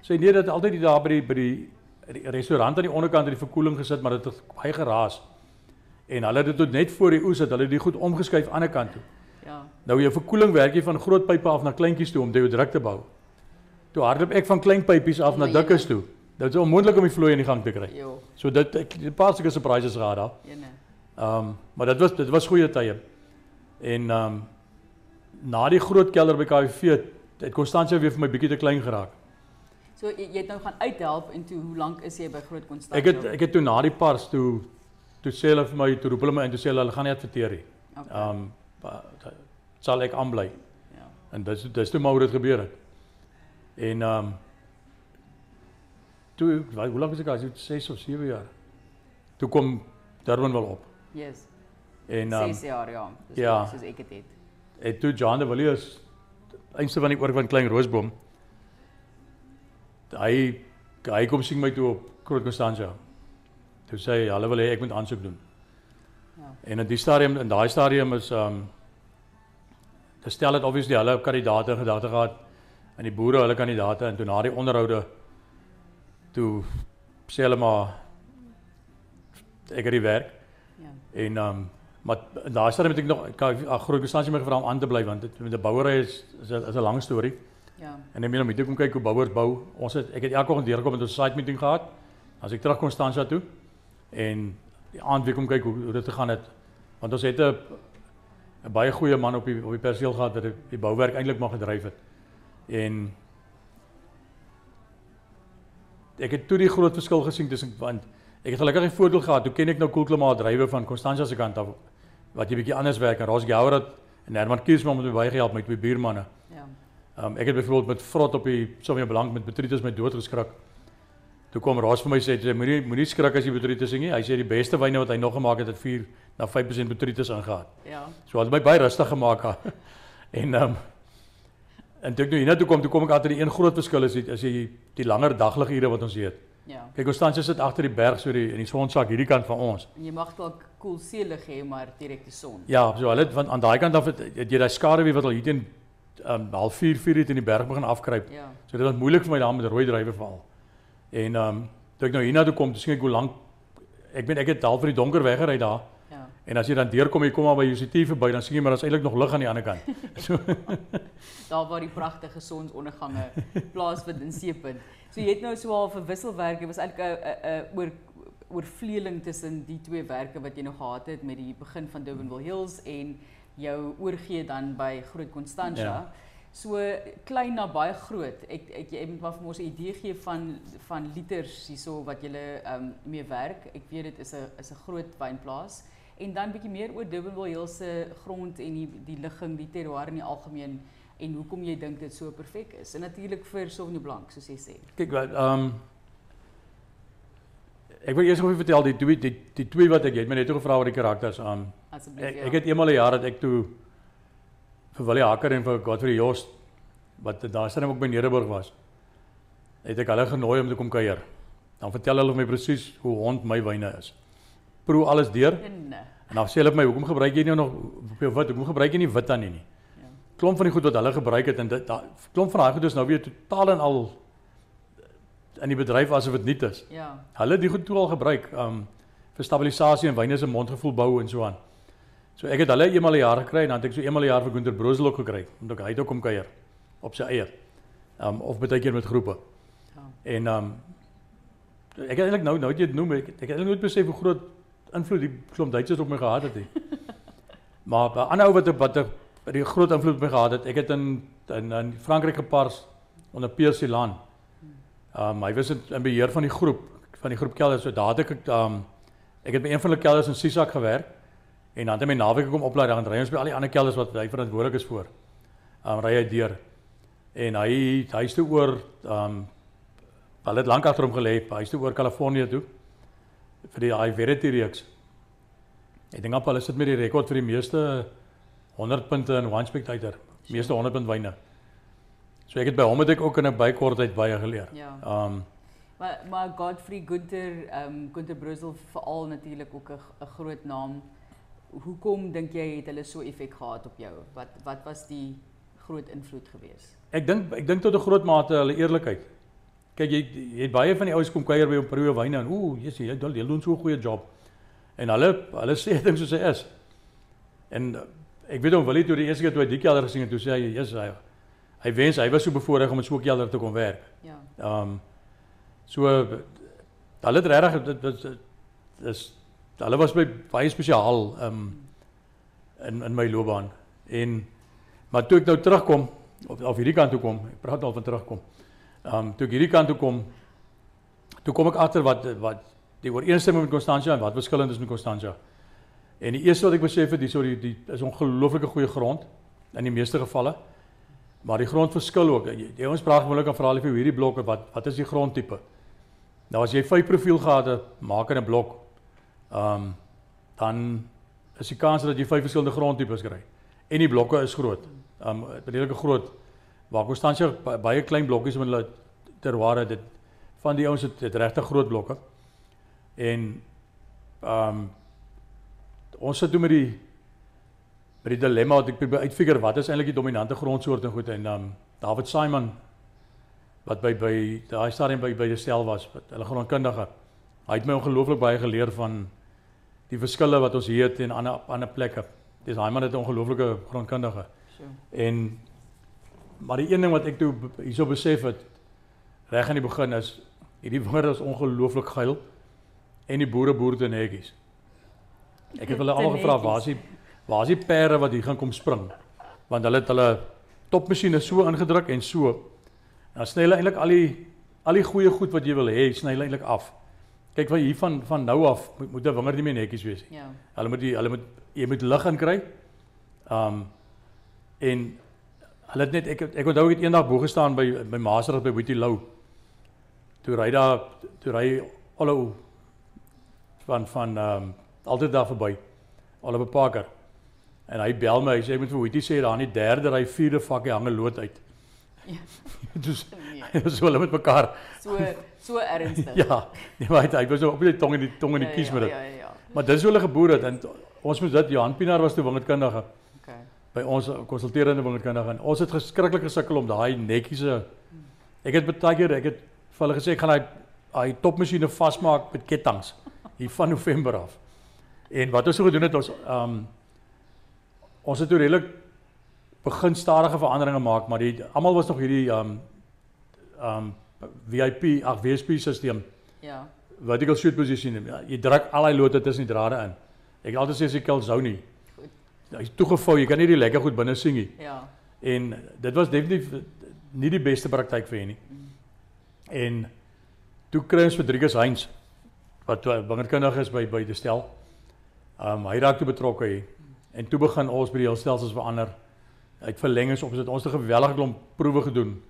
Sê nee dat altyd die daar by die by die, die restaurant aan die onderkant het die verkoeling gesit maar dit het baie geraas. En hulle het dit tot net voor die oes het hulle die goed omgeskuif aan die kant toe. Ja. Nou jou verkoeling werk jy van groot pype af na kleintjies toe om dit druk te bou. Toe hardloop ek van klein pypies af na dikkes jene. toe. Dit is onmoontlik om die vloei in die gang te kry. Jo, So dit ek het 'n paar sulke surprises gehad daar. ene. Ehm um, maar dit was dit was goeie tye. En ehm um, na die groot kelder by KV het Constantia weer vir my bietjie te klein geraak. So jy, jy het nou gaan uithelp en toe hoe lank is jy by Groot Konstantin? Ek het ek het toe na die pars toe toe sê hulle vir my toe roep hulle my in toe sê hulle hulle gaan nie adverteer nie. okay. Ehm um, sal ek aanbly. ja. En dis dis toe maar hoe dit gebeur het. En ehm um, toe hoe lank was ek daar? 6 of 7 jaar. Toe kom Durban wel op. Yes. En ehm 6 jaar ja. Dis ja. soos ek dit het. en toe John de Villiers eenste van die oor van Klein Roosboom. Hy hy kom sien my toe op Groot Constantia. Toe sê hy hulle wil hê ek moet aansoek doen. Ja. En in die stadium in daai stadium is ehm um, te stel het obviously hulle kandidaate gedagte gehad en die boere hulle kandidaate en toe na die onderhoude toe sê hulle maar ek het die werk Ja. en ehm um, maar daai stadium het ek nog ek ag groot konstansie my gevra om aan te bly want dit met 'n bouery is is 'n lang storie Ja. en ek meen om hier kom kyk hoe bouers bou ons het ek het elke oggend deurgekom met 'n site meeting gehad as ek terug Konstantia toe en die aand weer kom kyk hoe, hoe dit gegaan het want ons het 'n 'n baie goeie man op die op die perseel gehad wat die, die bouwerk eintlik maar gedryf het en ek het toe die groot verskil gesien tussen want ek het gelukkig 'n voordeel gehad toe ken ek nou koelklimaat drywe van Konstantia se kant af wat jy bietjie anders werk en Ros Gouwer en Herman Kiesman het my baie gehelp met my buurmanne Ja. Um, ek het byvoorbeeld met vrot op die Sommer Belang met Betritus my dood geskrik. Toe kom Ross vir my sê jy moenie moenie skrik as jy Betritus sien nie. Hy sê die beste wyne wat hy nog gemaak het het 4 na 5% Betritus ingehaat. Ja. So het my baie rustig gemaak. [LAUGHS] en ehm um, en toe ek nou hiernatoe kom, toe kom ek agter die een groot verskil is die- as jy die langer dagligure wat ons het. Ja. Kyk, Constantia sit agter die berg so die in die sonsak hierdie kant van ons. En jy mag dalk koel seelig hê maar direk die son. Ja, so hulle van aan daai kant af het, het jy daai skaduwee wat al hier teen ehm um, half 4 4 het in die berg begin afkruip. Ja. So dit was moeilik vir my daar met rooi drywe val. En ehm um, toe ek nou hiernatoe kom, toe sien ek hoe lank ek weet ek het half vir die donker weggery daar. En as jy dan deurkom, jy kom maar by UCT verby, dan sien jy maar daar's eintlik nog lig aan die ander kant. [LAUGHS] So Daar waar die pragtige sonsondergange [LAUGHS] plaasvind in Seepunt. So jy het nou so half 'n wisselwerk. Dit was eintlik 'n oor oorvleeling tussen die twee werke wat jy nog gehad het met die begin van Durbanville Hills en jou oorgee dan by Groot Constantia. Ja. So klein na baie groot. Ek ek jy moet maar vir ons 'n idee gee van van liters hierso wat jy ehm um, mee werk. Ek weet dit is 'n is 'n groot wynplaas. En dan bietjie meer oor Durbanville Hills se grond en die die ligging, die terroir in die algemeen en hoekom jy dink dit so perfek is. En natuurlik vir Sauvignon Blanc soos jy sê. kyk wat ehm um, ek wil eers gou vertel die twee die, die twee wat ek het my net gevra oor die karakters aan. Um, Asseblief. ek, ja. ek het eenmal 'n jaar dat ek toe vir Willie Hacker en vir Godfrey Jost wat daar sit ook by Nederburg was. Het ek hulle genooi om te kom kuier. Dan vertel hulle my presies hoe hond my wyne is. Proe alles deur En, eh, en dan sê hulle vir my hoekom gebruik jy nou nog wit? Hoekom gebruik jy nie wit dan nie nie? ja. Klomp van die goed wat hulle gebruik het en dit da, klomp van daai goed is nou weer totaal en al in die bedryf asof dit nie is. Ja. Hulle die goed toe al gebruik um vir stabilisasie en wyne se mondgevoel bou en so aan. So ek het hulle eenmal 'n jaar gekry en dan het ek so eenmal 'n jaar vir Gunter Brosel ook gekry omdat hy het ook kom kuier op sy eie. Um of baie keer met groepe. Ja. En um ek het eintlik nou nou dit noem ek, ek het eintlik nooit besef hoe groot invloed die klomp Duitsers op my gehad het nie. [LAUGHS] maar 'n ander ou wat wat 'n die groot invloed op my gehad het, ek het in in, in Frankryk gepars onder Pierre Celan. Um hy was in, in beheer van die groep van die groep kelders. So daar het ek um ek het by een van hulle kelders in Sisak gewerk en dan het hy my naweek kom oplaai dan ry ons by al die ander kelders wat hy verantwoordelik is vir. Um ry hy deur. En hy hy's toe oor ehm um, hulle het lank agter hom gelê. Hy's toe oor Kalifornië toe vir die daai Verity reeks. Ek dink op hulle sit met die rekord vir die meeste 100 punte in One Spectator, meeste 100 punt wyne. So ek het by hom het ek ook in 'n bykortheid baie geleer. Ja. Um maar maar Godfrey Gunter, ehm um, Gunter Brussel veral natuurlik ook 'n groot naam. Hoekom dink jy het hulle so effek gehad op jou? Wat wat was die groot invloed geweest? Ek dink ek dink tot 'n groot mate hulle eerlikheid. Kyk jy jy het baie van die ouens kom kuier by op Peru wyne en ooh, jy sê jy doen so 'n goeie job. En hulle hulle [LAUGHS] sê dit soos hy is. En uh, ek weet hom wil toe die eerste keer toe hy die kelder gesien het, toe sê hy, "Jesus, hy hy wens hy was so bevoorreg om in so 'n kelder te kon werk." Ja. Ehm um, so hulle het regtig dit dit is hulle was baie spesiaal ehm um, in in my loopbaan. En maar toe ek nou terugkom op op hierdie kant toe kom, ek praat al van terugkom. Ehm um, toe ek hierdie kant toe kom, toe kom ek agter wat wat die ooreenstemming met Constantia en wat verskillend is met Constantia. En die eerste wat ek besef het, hierso die, die is ongelooflike goeie grond in die meeste gevalle. Maar die grond verskil ook. Jy, jy ons praat gewoonlik aan verhaal vir hierdie blokke wat wat is die grondtipe? Nou as jy vyf profiel gehad het, maak 'n blok, ehm um, dan is die kans dat jy vyf verskillende grondtipes kry. En die blokke is groot. Ehm um, redelike groot. Waar Constantia baie klein blokkies met hulle terware dit van die ouens het, het regtig groot blokke. En ehm um, ons sit toe met die met die dilemma wat ek probeer uitfigure wat is eintlik die dominante grondsoorte en goed en ehm um, David Simon wat by by daai stadium by by die stel was, wat hulle grondkundige. Hy het my ongelooflik baie geleer van die verskille wat ons hier het en ander ander plekke. Dis hy man het 'n ongelooflike grondkundige. So. En maar die een ding wat ek toe hierso besef het reg aan die begin is hierdie wingerd is ongelooflik geil en die boere boer te netjies. Ek het hulle almal gevra waar is die waar is die perde wat hier gaan kom spring? Want hulle het hulle topmasjiene so ingedruk en so. En dan sny hulle eintlik al die al die goeie goed wat jy wil hê, sny hulle eintlik af. Kyk van hier van van nou af moet moet 'n wingerd nie meer netjies wees nie. Ja. Hulle moet die hulle moet jy moet lig in kry. Um en hulle het net ek ek onthou ek het eendag bo gestaan by by Maserag by Boetie Lou. Toe ry daar toe ry alou van van ehm um, altyd daar verby. Oliver Parker. En hy bel my, hy sê ek moet vir Witty sê daar in die derde ry vierde vakkie hang 'n lood uit. Ja. [LAUGHS] Dis Nee. [LAUGHS] so hulle met mekaar. So so ernstig. [LAUGHS] Ja. Nee, maar hy hy was so op die tong en die tong en die kies met dit. Ja, ja, ja. Maar dis hoe hulle geboer het en ons moet dit Johan Pinaar was toe wingerdkundige. By ons konsulterende wingerdkundige en ons het geskrikkelik gesukkel om daai netjiese Ek het baie keer ek het vir hulle gesê ek gaan hy hy topmasjiene vasmaak met ketTINGS [LAUGHS] hier van November af. En wat ons so gedoen het ons ehm um, ons het toe redelik begin stadige veranderinge maak, maar die almal was nog hierdie ehm um, ehm um, VIP ag WSP stelsel Ja. vertical shoot position. Ja, jy druk al daai lote tussen die drade in. Ek het altyd sê as jy kel sou nie. Hy's toegevou, jy kan nie die lekker goed binne sien nie. Ja. En dit was definitief nie die beste praktyk vir hom nie. En toe kry ons Rodriguez Heinz wat wingerdkundig is by by die stel. Um hy raak toe betrokke hier. En toe begin ons by die hele stelsels verander. Uit verlengings op het ons 'n geweldige klomp proewe gedoen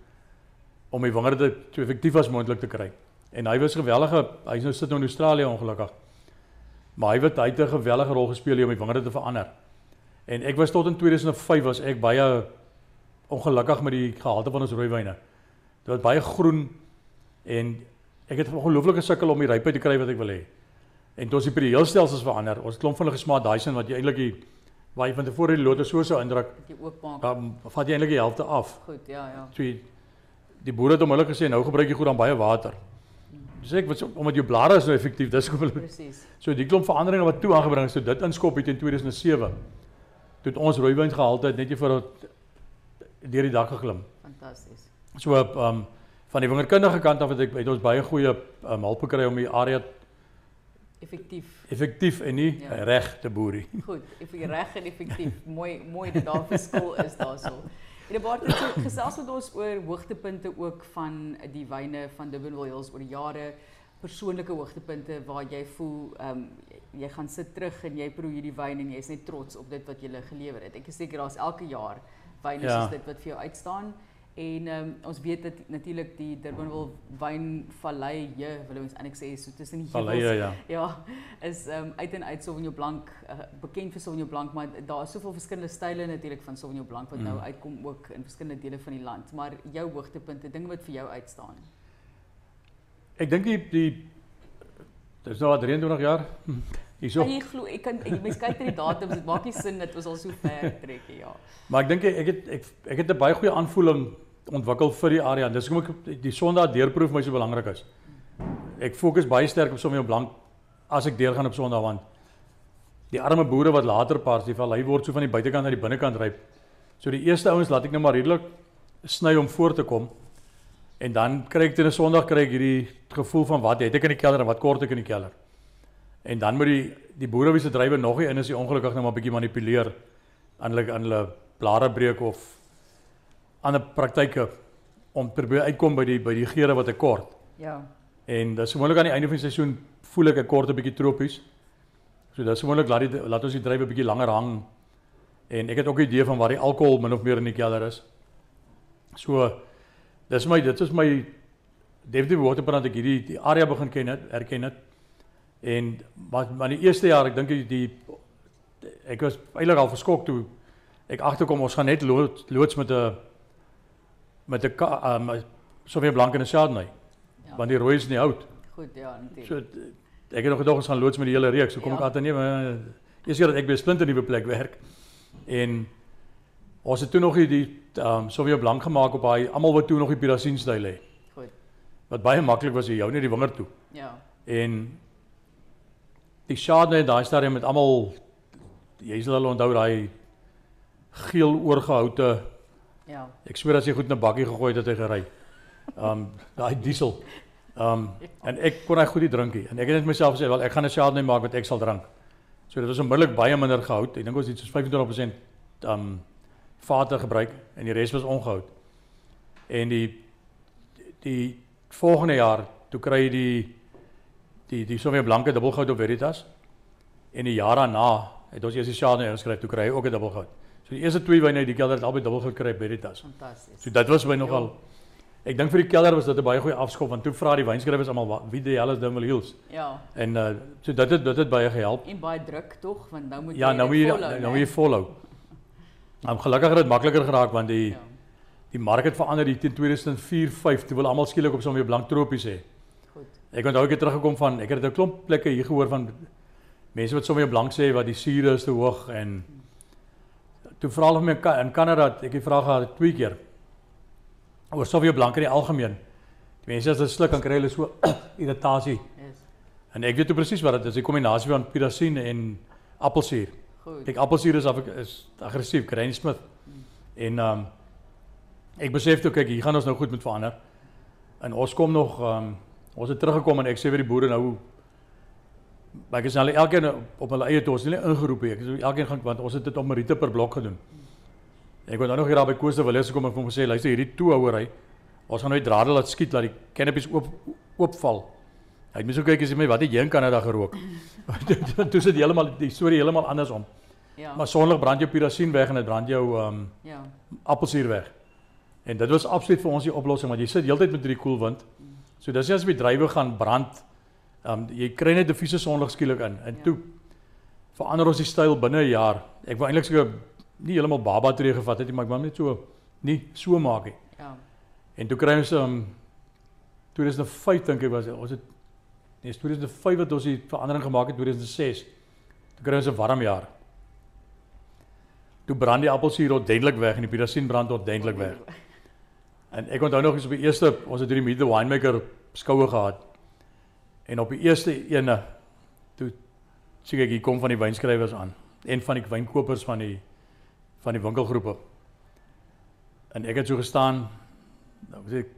om die wingerde so effektief as moontlik te kry. En hy was gewellige, hy's nou sit nou in Australië ongelukkig. Maar hy het hy het 'n gewellige rol gespeel hier om die wingerde te verander. En ek was tot in 2005 was ek baie ongelukkig met die gehalte van ons rooiwyne. Dit was baie groen en ek het ongelooflike sukkel om die rypheid te kry wat ek wil hê. En toe ons die periodeelstelsels verander, ons klomp van hulle gesmaak daai sin wat jy eintlik die waar jy van tevore die lote so sou indruk, Bietjie oopmaak. dan vat jy eintlik die helfte af. Goed, ja, ja. So jy, die boere het onmiddellik gesê nou gebruik jy goed dan baie water. Dis ek wat so- omdat jou blare is nou effektief, dis hoekom hulle Presies. So die klomp veranderinge wat toe aangebring is, toe dit inskop het in 2007. Toe het ons rooiwyn gehalte net nie vir dat deur die dak geklim. Fantasties. So ehm um, van die wingerdkundige kant af het ek het ons baie goeie um, hulp gekry om die area Effektief. effektief en nie Ja. reg te boer nie. Goed, eff- reg en effektief. mooi mooi dat daar verskil is daarso. En Bart het so gesels met ons oor hoogtepunte ook van die wyne van Durbanville Hills oor die jare, persoonlike hoogtepunte waar jy voel ehm um, jy gaan sit terug en jy proe hierdie wyn en jy is net trots op dit wat jy gelewer het. Ek is seker daar's elke jaar wyne Ja. soos dit wat vir jou uitstaan. En um, ons weet dat natuurlik die Durbanville wynvallei, jy wil ons eintlik sê so tussen die Vallei ja. Ja, is um, uit en uit Sauvignon Blanc uh, bekend vir Sauvignon Blanc, maar daar is soveel verskillende style natuurlik van Sauvignon Blanc wat mm. nou uitkom ook in verskillende dele van die land. Maar jou hoogtepunte, dinge wat vir jou uitstaan. Ek dink die die dis nou al 23 jaar. Hierso. Kan jy glo ek kan ek mens kyk na die datums, dit maak nie sin dat ons al so ver trek ja. Maar ek dink ek het ek ek het 'n baie goeie aanvoeling ontwikkel vir die area. Dis hoekom ek die Sondag deurproef my so belangrik is. Ek fokus baie sterk op sommer blank as ek deurgaan op Sondag want die arme boere wat later pas, die vallei word so van die buitekant na die binnekant ryp. So die eerste ouens laat ek nou maar redelik sny om voor te kom. En dan kry ek teen 'n Sondag kry ek hierdie gevoel van wat het ek in die kelder en wat kort ek in die kelder. En dan moet die die boere wie se drywe nog nie in is, die ongelukkig nou maar bietjie manipuleer aan hulle aan hulle blare breek of ander praktyke om probeer uitkom by die by die geure wat ek kort. Ja. En dis gewoonlik aan die einde van die seisoen voel ek ek kort 'n bietjie tropies. So dis gewoonlik laat die laat ons die drywe bietjie langer hang. En ek het ook 'n idee van waar die alkohol min of meer in die kelder is. So dis my dit is my definitief waterbrand ek hierdie die area begin ken het, erken het. En maar maar die eerste jaar, ek dink die, die ek was eintlik al verskok toe ek agterkom ons gaan net loods, loods met 'n met 'n um, soveel blank in 'n Chardonnay. Ja. Want die rooi is nie oud. Goed, ja, natuurlik. So ek het nog gedoog ons gaan loods met die hele reeks. So kom ja. ek altyd nie maar eers keer dat ek by 'n splinter nuwe plek werk. En ons het toe nog die ehm um, soveel blank gemaak op daai almal wat toe nog die Pirasien styl hê. Goed. Wat baie maklik was jy jou net die wingerd toe. Ja. En die Chardonnay daai stadium met almal jy sal hulle onthou daai geel oorgehoute ja ek swer as jy goed 'n bakkie gegooi het het hy gery um daai diesel um en ek kon hy goed die drinkie en ek het net myself gesê wel ek gaan 'n Chardonnay maak wat ek sal drink so dit was onmiddellik baie minder gehout ek dink ons het so 25% um vater gebruik en die res was ongehout en die die volgende jaar toe kry die die die sommer blanke dubbelgoud op Veritas. En die jaar daarna het ons eers die Chardonnay ingeskryf, toe kry hy ook 'n dubbelgoud. So die eerste twee wyne uit die kelder het albei dubbelgoud kry by Veritas. Fantasties. So dit was my nogal Ek dink vir die kelder was dit 'n baie goeie afskop want toe vra die wynskrywers almal wie die hel is Dimwell Hills. Ja. En uh so dit het dit het baie gehelp. En baie druk tog want nou moet ja, jy Ja, nou moet jy nou moet jy. Nou gelukkig het dit makliker geraak want die ja. die mark het verander hier teen 2004 5 toe wil almal skielik op sommer blank tropies hê. Ek onthou ek het teruggekom van ek het 'n klomp plekke hier gehoor van mense wat sommer blank sê wat die suur is te hoog en toe vra hulle my in Kanada ek het vra gehad twee keer oor sommer blank in die algemeen. Die mense as hulle sluk dan kry hulle so [COUGHS] irritasie. Yes. En ek weet presies wat dit is, 'n kombinasie van pirasien en appelsuur. Goed. Ek appelsuur is af is aggressief, Granny Smith. En ehm um, ek besef toe kyk hier gaan ons nou goed met verander. En ons kom nog ehm um, Ons het teruggekom en ek sê vir die boere nou maar ek is hulle elkeen op hulle eie toe, ons het nie ingeroep nie. Ek sê elkeen gaan want ons het dit op Marite per blok gedoen. Ek wou nou nog hier daar by Koos de Villiers gekom en vir hom gesê luister hierdie toehouery. Ons gaan nou die drade laat skiet dat die canopies oop oopval. Hy het my so kyk as jy my wat het jy in Kanada gerook? [LAUGHS] toe sit heeltemal die storie heeltemal andersom. Ja. Maar sonlig brand jou pirasien weg en dit brand jou ehm um, ja. appelsuur weg. En dit was absoluut vir ons die oplossing want jy sit heeltyd met hierdie koel wind. So dis as die bedrywe gaan brand, ehm um, jy kry net diffuse sonlig skielik in. En ja. toe verander ons die styl binne 'n jaar. Ek wou eintlik so nie heeltemal baba tree gevat het nie, maar ek wou net so nie so maak nie. Ja. En toe kry ons ehm um, 2005 dink ek was ons het nee, 2005 wat ons die verandering gemaak het 2006. Toe kry ons 'n warm jaar. Toe brand die appelsuur ordentlik weg en die pirasien brand ordentlik weg. En ek onthou nog eens op die eerste ons het hierdie Meet the Winemaker skoue gehad. En op die eerste ene toe sien ek hier kom van die wynskrywers aan en van die wynkopers van die van die winkelgroepe. En ek het so gestaan nou sê ek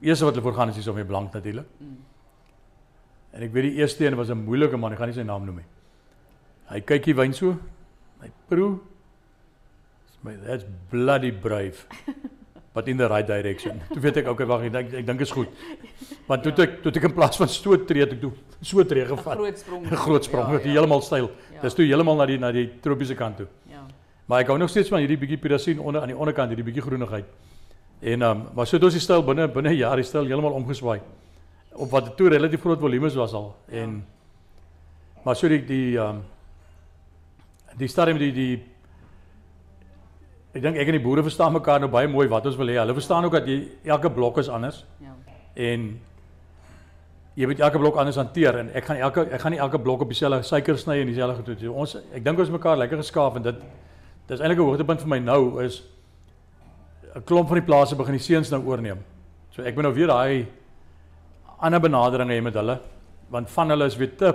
eerste wat hulle voorgaan is hier so mee blank natuurlik. Mm. En ek weet die eerste een was 'n moeilike man, ek gaan nie sy naam noem nie. Hy kyk die wyn so. Hy proe. My that's bloody brave. but in the right direction. Toe weet ek okay, wag, ek dink ek dink is goed. Want toe ja. ek toe ek in plaas van stoot tree ek toe so tree gevat. 'n Groot sprong. 'n Groot sprong, ja, ja. heeltemal styl. Ja. Dis toe heeltemal na die na die tropiese kant toe. Ja. Maar ek hou nog steeds van hierdie bietjie pirasien onder aan die onderkant, hierdie bietjie groenigheid. En ehm um, maar so het ons die styl binne binne 'n jaar die styl heeltemal omgeswaai op wat toe relatief groot volumes was al Ja. en maar so die die ehm um, die stadium die die ek dink ek en die boere verstaan mekaar nou baie mooi wat ons wil hê. Hulle verstaan ook dat jy elke blok is anders Ja. en jy moet elke blok anders hanteer en ek gaan elke ek gaan nie elke blok op dieselfde suiker sny en dieselfde goed doen. Ons ek dink ons mekaar lekker geskaaf en dit dis eintlik 'n hoogtepunt vir my nou is 'n klomp van die plase begin die seuns nou oorneem. So ek moet nou weer daai ander benaderinge hê met hulle want van hulle is weer te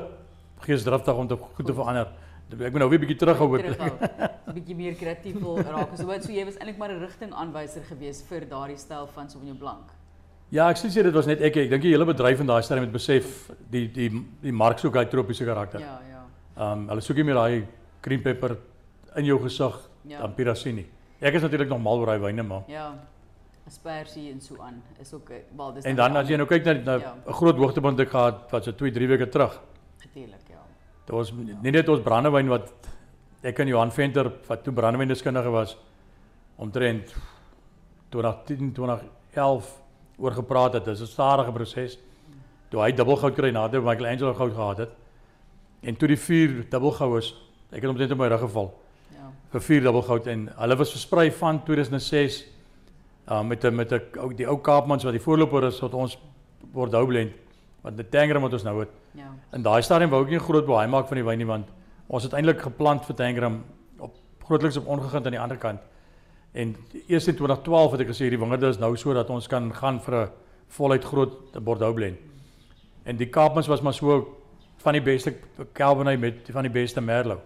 geesdriftig om te goed te verander. Ek moet nou weer bietjie terughou met. 'n bietjie meer kreatief wil raak. So wat so jy was eintlik maar 'n rigtingaanwyser gewees vir daardie styl van Sauvignon Blanc. Ja, ek sê dit was net ek ek dink die hele bedryf in daai stadium het besef die die die mark soek hy tropiese karakter. Ja, ja. Ehm um, hulle soek nie meer daai cream pepper in jou gesig Ja. dan pirassie nie. Ek is natuurlik nog mal oor daai wyne maar. Ja. Aspersie en so aan is ook eh, wel dis En dan as jy nou kyk na 'n Ja. groot hoogtepunt ek gehad wat so 2, 3 weke terug. natuurlik ja. Dit was nie net ons brandewyn wat ek en Johan Venter wat toe brandewyndeskundige was omtrent 2010 2011 oor gepraat het. Dis 'n stadige proses. Toe hy dubbelgoud kry nadat Michelangelo goud gehad het. En toe die vier dubbelgoue is, ek het omtrent op my rug geval Ja. vir vier dubbelgoud en hulle was versprei van 2006 uh, met 'n met ou die ou Kaapmans wat die voorloper is tot ons Bordeaux blend wat die Tangram wat ons nou het. Ja. In daai stadium wou ek nie groot baai maak van die wyn nie want ons het eintlik geplant vir Tangram op grootliks op ongegund aan die ander kant. En eers in 2012 het ek gesê hierdie wingerde is nou so dat ons kan gaan vir 'n voluit groot Bordeaux blend. En die Kaapmans was maar so van die beste Cabernet met van die beste Merlot.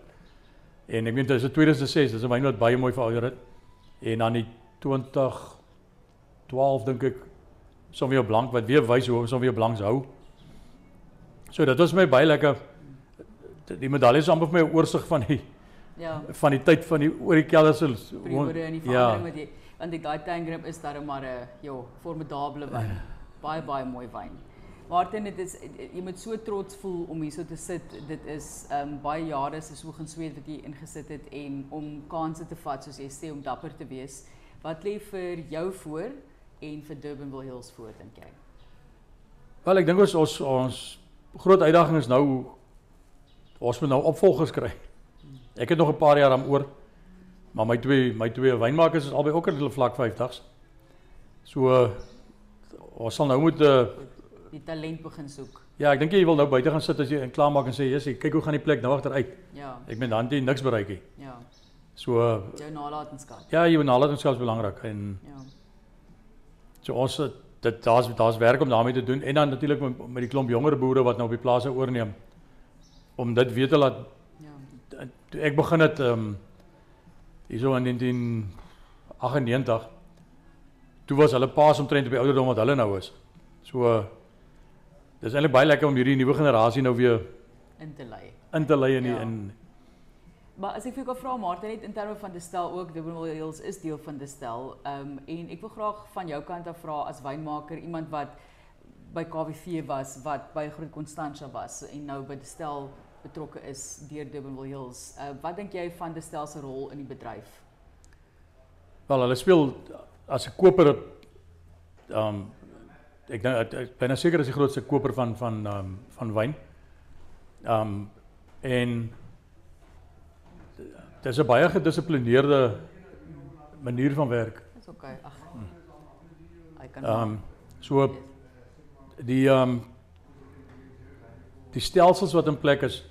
En ek meen dit is 'n 2006, dis 'n wyn wat baie mooi verouder het. En dan die 2012 dink ek Sauvignon Blanc wat weer wys hoe ons Sauvignon Blancs hou. So dit was my baie lekker die medalje is amper vir my 'n oorsig van die Ja. van die tyd van die oor die kelders se periode en die ja, verandering wat jy want die daai Tangram is daar maar 'n jo formidable wyn. Baie baie mooi wyn. Martin, dit is jy moet so trots voel om hierso te sit. Dit is ehm um, baie jare se soeg en sweet wat jy ingesit het en om kansse te vat soos jy sê om dapper te wees. Wat lê vir jou voor en vir Durbanville Hills voor dink jy? Wel ek dink ons ons ons groot uitdaging is nou ons moet nou opvolgers kry. Ek het nog 'n paar jaar aan oor. Maar my twee my twee wynmakers is albei ook in hulle vlak 50s. So uh, ons sal nou moet uh, Die talent begin soek. ja, ek dink jy wil nou buite gaan sit as jy en klaarmaak en sê, "Jessie, kyk hoe gaan die plek nou agteruit." Ja, Ek meen dan het jy niks bereik nie. ja. So uh, Jou nalatenskap. ja, jy nalatenskap is belangrik en Ja. So ons dit daar's daar's werk om daarmee te doen en dan natuurlik met, met die klomp jonger boere wat nou op die plase oorneem om dit weer te laat Ja. toe ek begin het ehm um, hierso in 1998 toe was hulle paas omtrent op die ouderdom wat hulle nou is. So uh, dis eintlik baie lekker om hierdie nuwe generasie nou weer In te lei. in te lei in die, Ja. in Maar as ek vir jou vra Martin net in terme van Destel ook Durbanville Hills is deel van Destel. Ehm um, en ek wil graag van jou kant af vra as wynmaker iemand wat by KWV was, wat by Groot Constantia was en nou by Destel betrokke is deur Durbanville Hills. Uh, wat dink jy van Destel se rol in die bedryf? wel hulle speel as 'n koper ehm um, ek dink ek- ek ben seker is die grootste koper van van ehm um, van wyn. Ehm um, en dis 'n baie gedissiplineerde manier van werk. Dis okay. Ag. Hy kan Ehm um, so die ehm um, die stelsels wat in plek is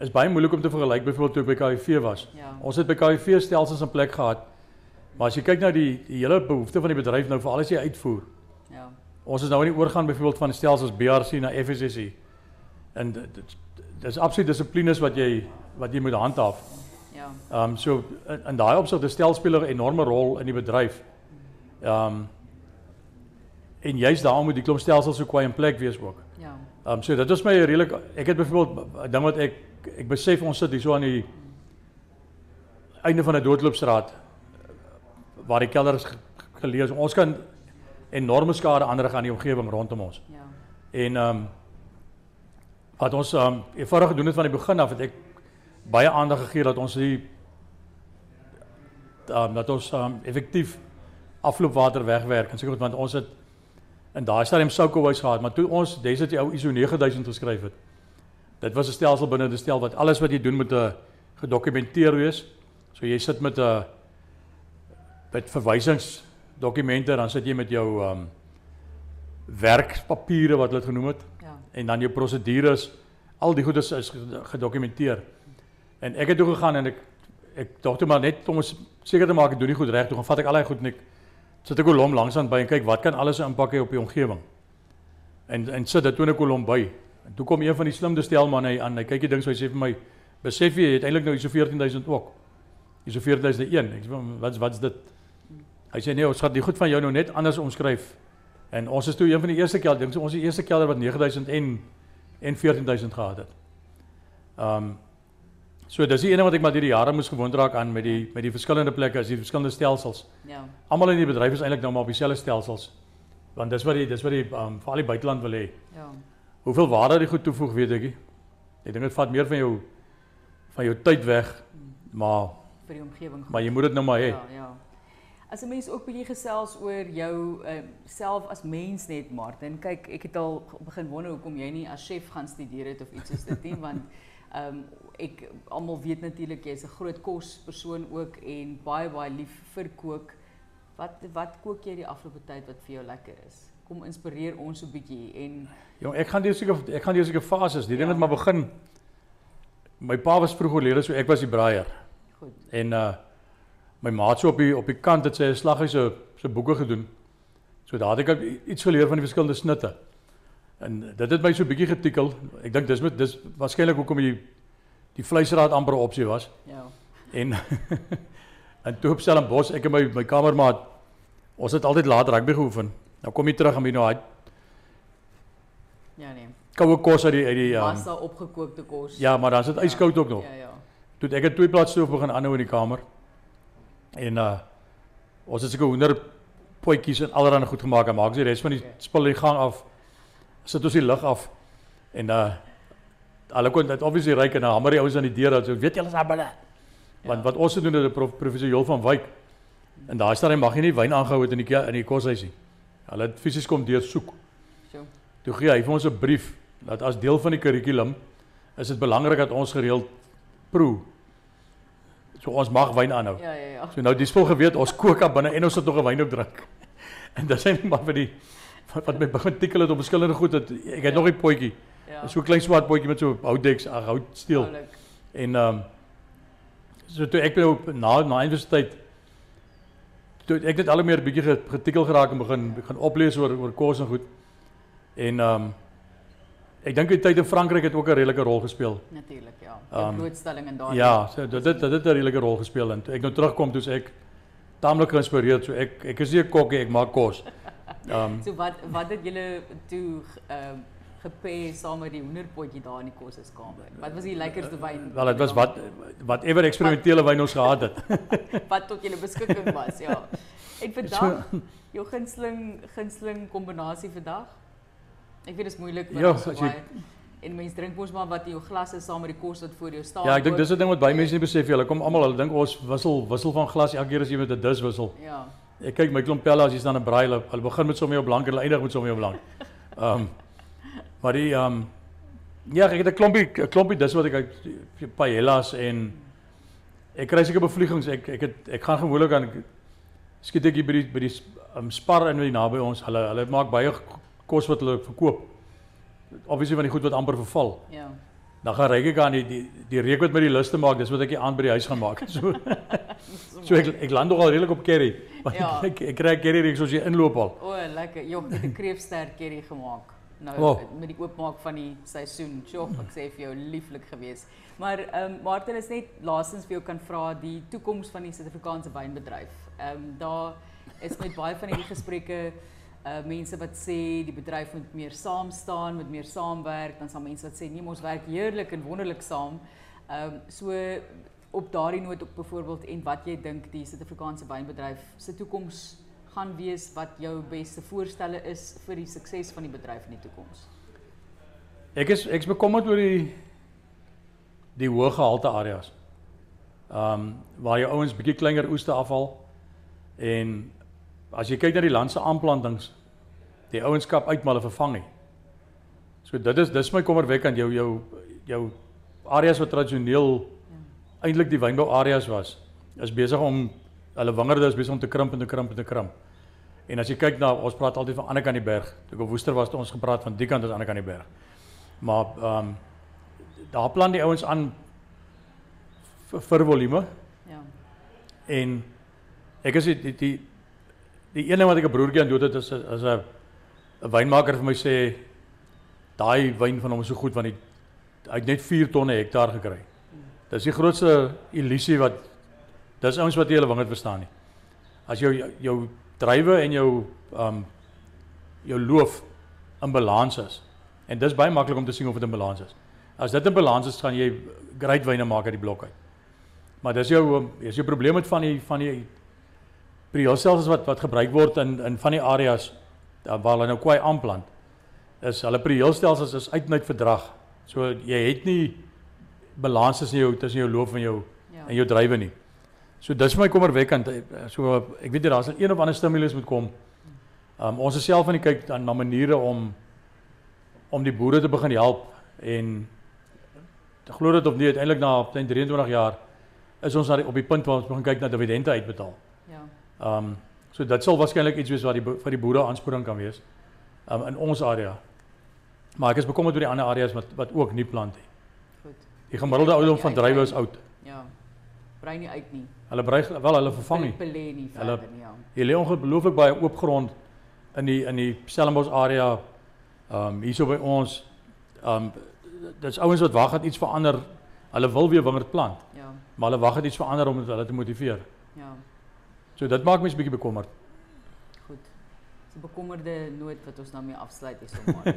is baie moeilik om te vergelyk byvoorbeeld toe ek by KIV was. ja. Ons het by KIV stelsels in plek gehad. Maar as jy kyk na die die hele behoefte van die bedryf nou veral as jy uitvoer. Ja. Ons is nou in die oorgang byvoorbeeld van stelsels BRC na FSSC. En dit dit- dis absoluut dissiplines wat jy wat jy moet handhaaf. Ja. Ehm um, so in, in daai opsig is stel speel 'n enorme rol in die bedryf. Ehm um, en juist daarom moet die klomp stelsels so kwai in plek wees ook. Ja. Ehm um, so dit is my redelik ek het byvoorbeeld 'n ding wat ek ek besef ons sit hier so aan die einde van 'n doodloopstraat waar die kelder is ge- geleë is. Ons kan enorme skade aanrig aan die omgewing rondom ons. Ja. En ehm um, wat ons ehm um, eenvoudig gedoen het van die begin af het ek baie aandag gegee dat ons die ehm um, dat ons ehm um, effektief afloopwater wegwerk en seker want ons het in daai stadium Soukowys gehad, maar toe ons dis het die ou ISO 9000 geskryf het. Dit was 'n stelsel binne 'n stel wat alles wat jy doen moet 'n gedokumenteer wees. So jy sit met 'n met verwysingsdokumente dan sit jy met jou ehm um, werkpapiere wat hulle genoem het. Ja. En dan jou prosedures, al die goed is, is gedokumenteer. En ek het toe gegaan en ek ek dink toe maar net om seker te maak ek doen die goed reg, toe gaan vat ek al daai goed en ek sit ek kolom langs aan by en kyk wat kan alles impak hê op die omgewing. En en sit dit toe 'n kolom by. En toe kom een van die slimste stelmanne aan, hy kyk die ding so hy sê vir my, "Besef jy, jy het eintlik nou ISO 14000 ook." ISO 14001. Ek sê, "Wat's wat's dit?" Hy sê, "Nee, ons gaan die goed van jou nou net anders omskryf." En ons is toe een van die eerste kelder, dink ons die eerste kelder wat 9000 en en 14000 gehad het. Um so dis die ene wat ek maar deur die jare moes gewoond raak aan met die met die verskillende plekke, as die verskillende stelsels. Ja. Almal in die bedryf is eintlik nou maar op dieselfde stelsels. Want dis wat die dis wat die um vir al die buiteland wil hê. Ja. Hoeveel waarde dit goed toevoeg, weet ek nie. Ek dink dit vat meer van jou van jou tyd weg, maar vir die omgewing. maar jy moet dit nou maar hê. Ja, ja. As 'n mens ook bietjie gesels oor jou uh, self as mens net Martin. Kyk, ek het al begin wonder hoekom jy nie as chef gaan studeer het of iets soos dit nie, want ehm um, ek almal weet natuurlik jy's 'n groot kospersoon ook en baie baie lief vir kook. Wat wat kook jy die afgelope tyd wat vir jou lekker is? Kom inspireer ons so 'n bietjie en Jong, ek gaan deur seker ek gaan deur seker fases. Die ding Ja. het maar begin. My pa was vroeg oorlede, so ek was die braaier. goed. En uh my maat so op die op die kant het sy 'n slaggie se se boeke gedoen. So daar het ek iets geleer van die verskillende snitte. En dit het my so 'n bietjie getikkel. Ek dink dis met dis waarskynlik hoekom die die vleisraad amper 'n opsie was. Ja. En [LAUGHS] en toe op Stellenbosch, ek en my my kamermaat, ons het altyd laat rugby geoefen. Nou kom jy terug en jy nou hy Ja nee. koue kos uit die uit die um, Was daar opgekookte kos? ja, maar dan sit yskoud ook nog. Ja, ja. Toe het ek 'n twee plaas stoof begin aanhou in die kamer. En uh ons het seker hoender potjies en allerlei goed gemaak en maak die res van die Okay. spul in die gang af. Sit ons die lig af. En uh hulle kon dit obviously ryk en dan hamer die ouens aan die deur dat so weet julle is daar binne. Want Ja. wat ons gedoen het, het prof, professor Joel van Wyk. En daai stadium mag jy nie wyn aangehou het in die in die koshuis nie. Hulle het fisies kom deur soek. So. Toe gee hy vir ons 'n brief dat as deel van die kurrikulum is dit belangrik dat ons gereeld proe. So ons mag wyn aanhou. Ja, ja, ja. So nou die spul geweet ons kook daar binne en ons het nog 'n wyn ook drink. [LAUGHS] En dis net maar vir die wat, wat my begin tikkel het op verskillende goed dat ek het Ja. nog 'n potjie. Ja. So 'n klein swart potjie met so houtdeks, ag houtsteel. Oulik. En ehm um, so toe ek nou op- na na universiteit toe het ek dit al hoe meer bietjie ge- getikkel geraak en begin begin oplees oor oor kos en goed. En ehm um, ek dink die tyd in Frankryk het ook 'n redelike rol gespeel. Natuurlik, ja. Ehm, Um, blootstelling en daar. Ja, so dit dit dit het 'n redelike rol gespeel en toe ek nou terugkom toe ek taamlik geïnspireerd so ek ek is nie 'n kokkie, ek maak kos. [LAUGHS] Ehm um, So wat wat het julle toe ehm gepair saam met die hoenderpotjie daar in die koseskamer? Wat was die lekkerste wyn? wel dit was wat whatever eksperimentele wyn ons gehad het. [LAUGHS] wat tot julle beskikking was, ja. En vandag jou gunsteling gunsteling kombinasie vandag? Ek weet dit is moeilik want Ja, so baie en mense drink mos maar wat in jou glas is saam met die kos wat voor jou staan. Ja, ek dink dis 'n ding wat baie mense nie besef nie. Hulle kom almal, hulle dink ons wissel wissel van glas elke keer as jy met 'n dis wissel. Ja. Ek kyk my klomp pelle as jy staan 'n braai, hulle, hulle begin met sommer jou blank en hulle eindig met sommer jou blank. Ehm um, maar die ehm um, ja, ek het 'n klompie 'n klompie dis wat ek uit paellas en ek kry seker bevliegings. Ek ek het ek gaan gewoonlik aan skiet ek hier by die by die um, spar in die naby ons. Hulle hulle maak baie kos wat hulle verkoop. Obviously van die goed wat amper verval. Ja. Dan gaan ryk ek aan die die die reuk wat met die lus te maak, dis wat ek die aand by die huis gaan maak. [LAUGHS] So [LAUGHS] so ek ek land nogal redelik op curry. [LAUGHS] Want Ja. ek ek kry curry soos jy inloop al. O, lekker. Jong, ek het 'n kreefster curry gemaak. Nou Oh. met die oopmaak van die seisoen. Sjoe, ek sê vir jou lieflik geweest. Maar ehm um, Martin is net laastens vir jou kan vra die toekoms van die Suid-Afrikaanse wynbedryf. Ehm um, daar is met baie van hierdie gesprekke uh mense wat sê die bedryf moet meer saam staan, moet meer saamwerk, dan sal mense wat sê nee, ons werk heerlik en wonderlik saam. Ehm um, so op daardie noot ook byvoorbeeld en wat jy dink die Suid-Afrikaanse wynbedryf se toekoms gaan wees wat jou beste voorstelle is vir die sukses van die bedryf in die toekoms. Ek is ek's bekommerd oor die die hoë gehalte areas. Ehm um, waar jou ouens bietjie kleiner oeste afhaal en as jy kyk na die land se aanplantings, die ouenskap uitmale vervang nie. So dit is dis my kommerwekkend jou jou jou areas wat tradisioneel. Eintlik die wynbou areas was, is besig om hulle wingerde is besig om te krimp en te krimp en te krimp. En as jy kyk na ons praat altyd van ander kant die berg. Toe ek op Woester was, het ons gepraat van die kant is ander kant die berg. Maar ehm um, daar plan die ouens aan vir, vir volume. Ja. En ek is die die die, die een ding wat ek 'n broertjie aan dood het is as 'n 'n wynmaker vir my sê daai wyn van hom is so goed want hy hy het net 4 tonne hektaar gekry. Dis die grootste illusie wat dis ouens wat jy hulle wingerd verstaan nie. As jou jou drywe en jou um jou loof in balans is. En dis baie maklik om te sien of dit in balans is. As dit in balans is, gaan jy great wyne maak uit die blok uit. Maar dis jou is jou probleem met van die van die prielstelsels wat wat gebruik word in in van die areas waar hulle nou kwai aanplant. Is hulle prielstelsels is uitnuit verdrag. So jy het nie balans tussen jou tussen jou loof en jou ja. en jou drywe nie. So dis vir my kommerwekkend. Eh, so ek weet jy daar's 'n een of ander stimulus moet kom. Um ons is self aan die kyk dan na maniere om om die boere te begin help en te glo dit of nie uiteindelik na omtrent 23 jaar is ons die, op die punt waar ons begin kyk na dividende uitbetaal. Ja. Um so dit sal waarskynlik iets wees wat die vir die boere aansporing kan wees um in ons area. Maar ek is bekommerd oor die ander areas wat wat ook nie plant nie. Die gemiddelde ouderdom van drywe is oud. Ja. Brei nie uit nie. Hulle brei wel hulle vervang nie. Hulle nie verder hulle, nie. Ja. Jy lê ongelooflik baie oop grond in die in die Stellenbosch area. Ehm um, hierso by ons ehm um, dis ouens wat wag dat iets verander. Hulle wil weer wingerd plant. Ja. Maar hulle wag dat iets verander om hulle te motiveer. Ja. So dit maak 'n bietjie bekommerd. 'n bekommerde noot wat ons nou mee afsluit hier sommer. [LAUGHS]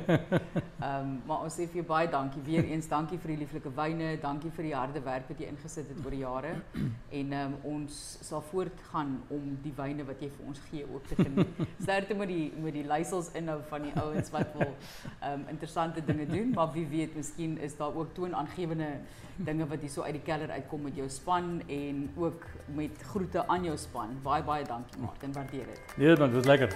Ehm um, maar ons sê vir jou baie dankie weer eens. Dankie vir die lieflike wyne, dankie vir die harde werk wat jy ingesit het oor die jare. En ehm um, ons sal voortgaan om die wyne wat jy vir ons gee ook te geniet. [LAUGHS] Sterkte met die met die leiersels inhou van die ouens wat wil ehm um, interessante dinge doen, maar wie weet, miskien is daar ook toonaangewende dinge wat hier so uit die keller uitkom met jou span en ook met groete aan jou span. Baie baie dankie Martin, waardeer dit. Nee, dan was lekker.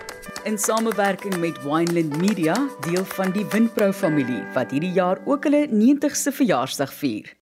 In samewerking met Wineland Media, deel van die Winpro familie wat hierdie jaar ook hulle 90ste verjaarsdag vier.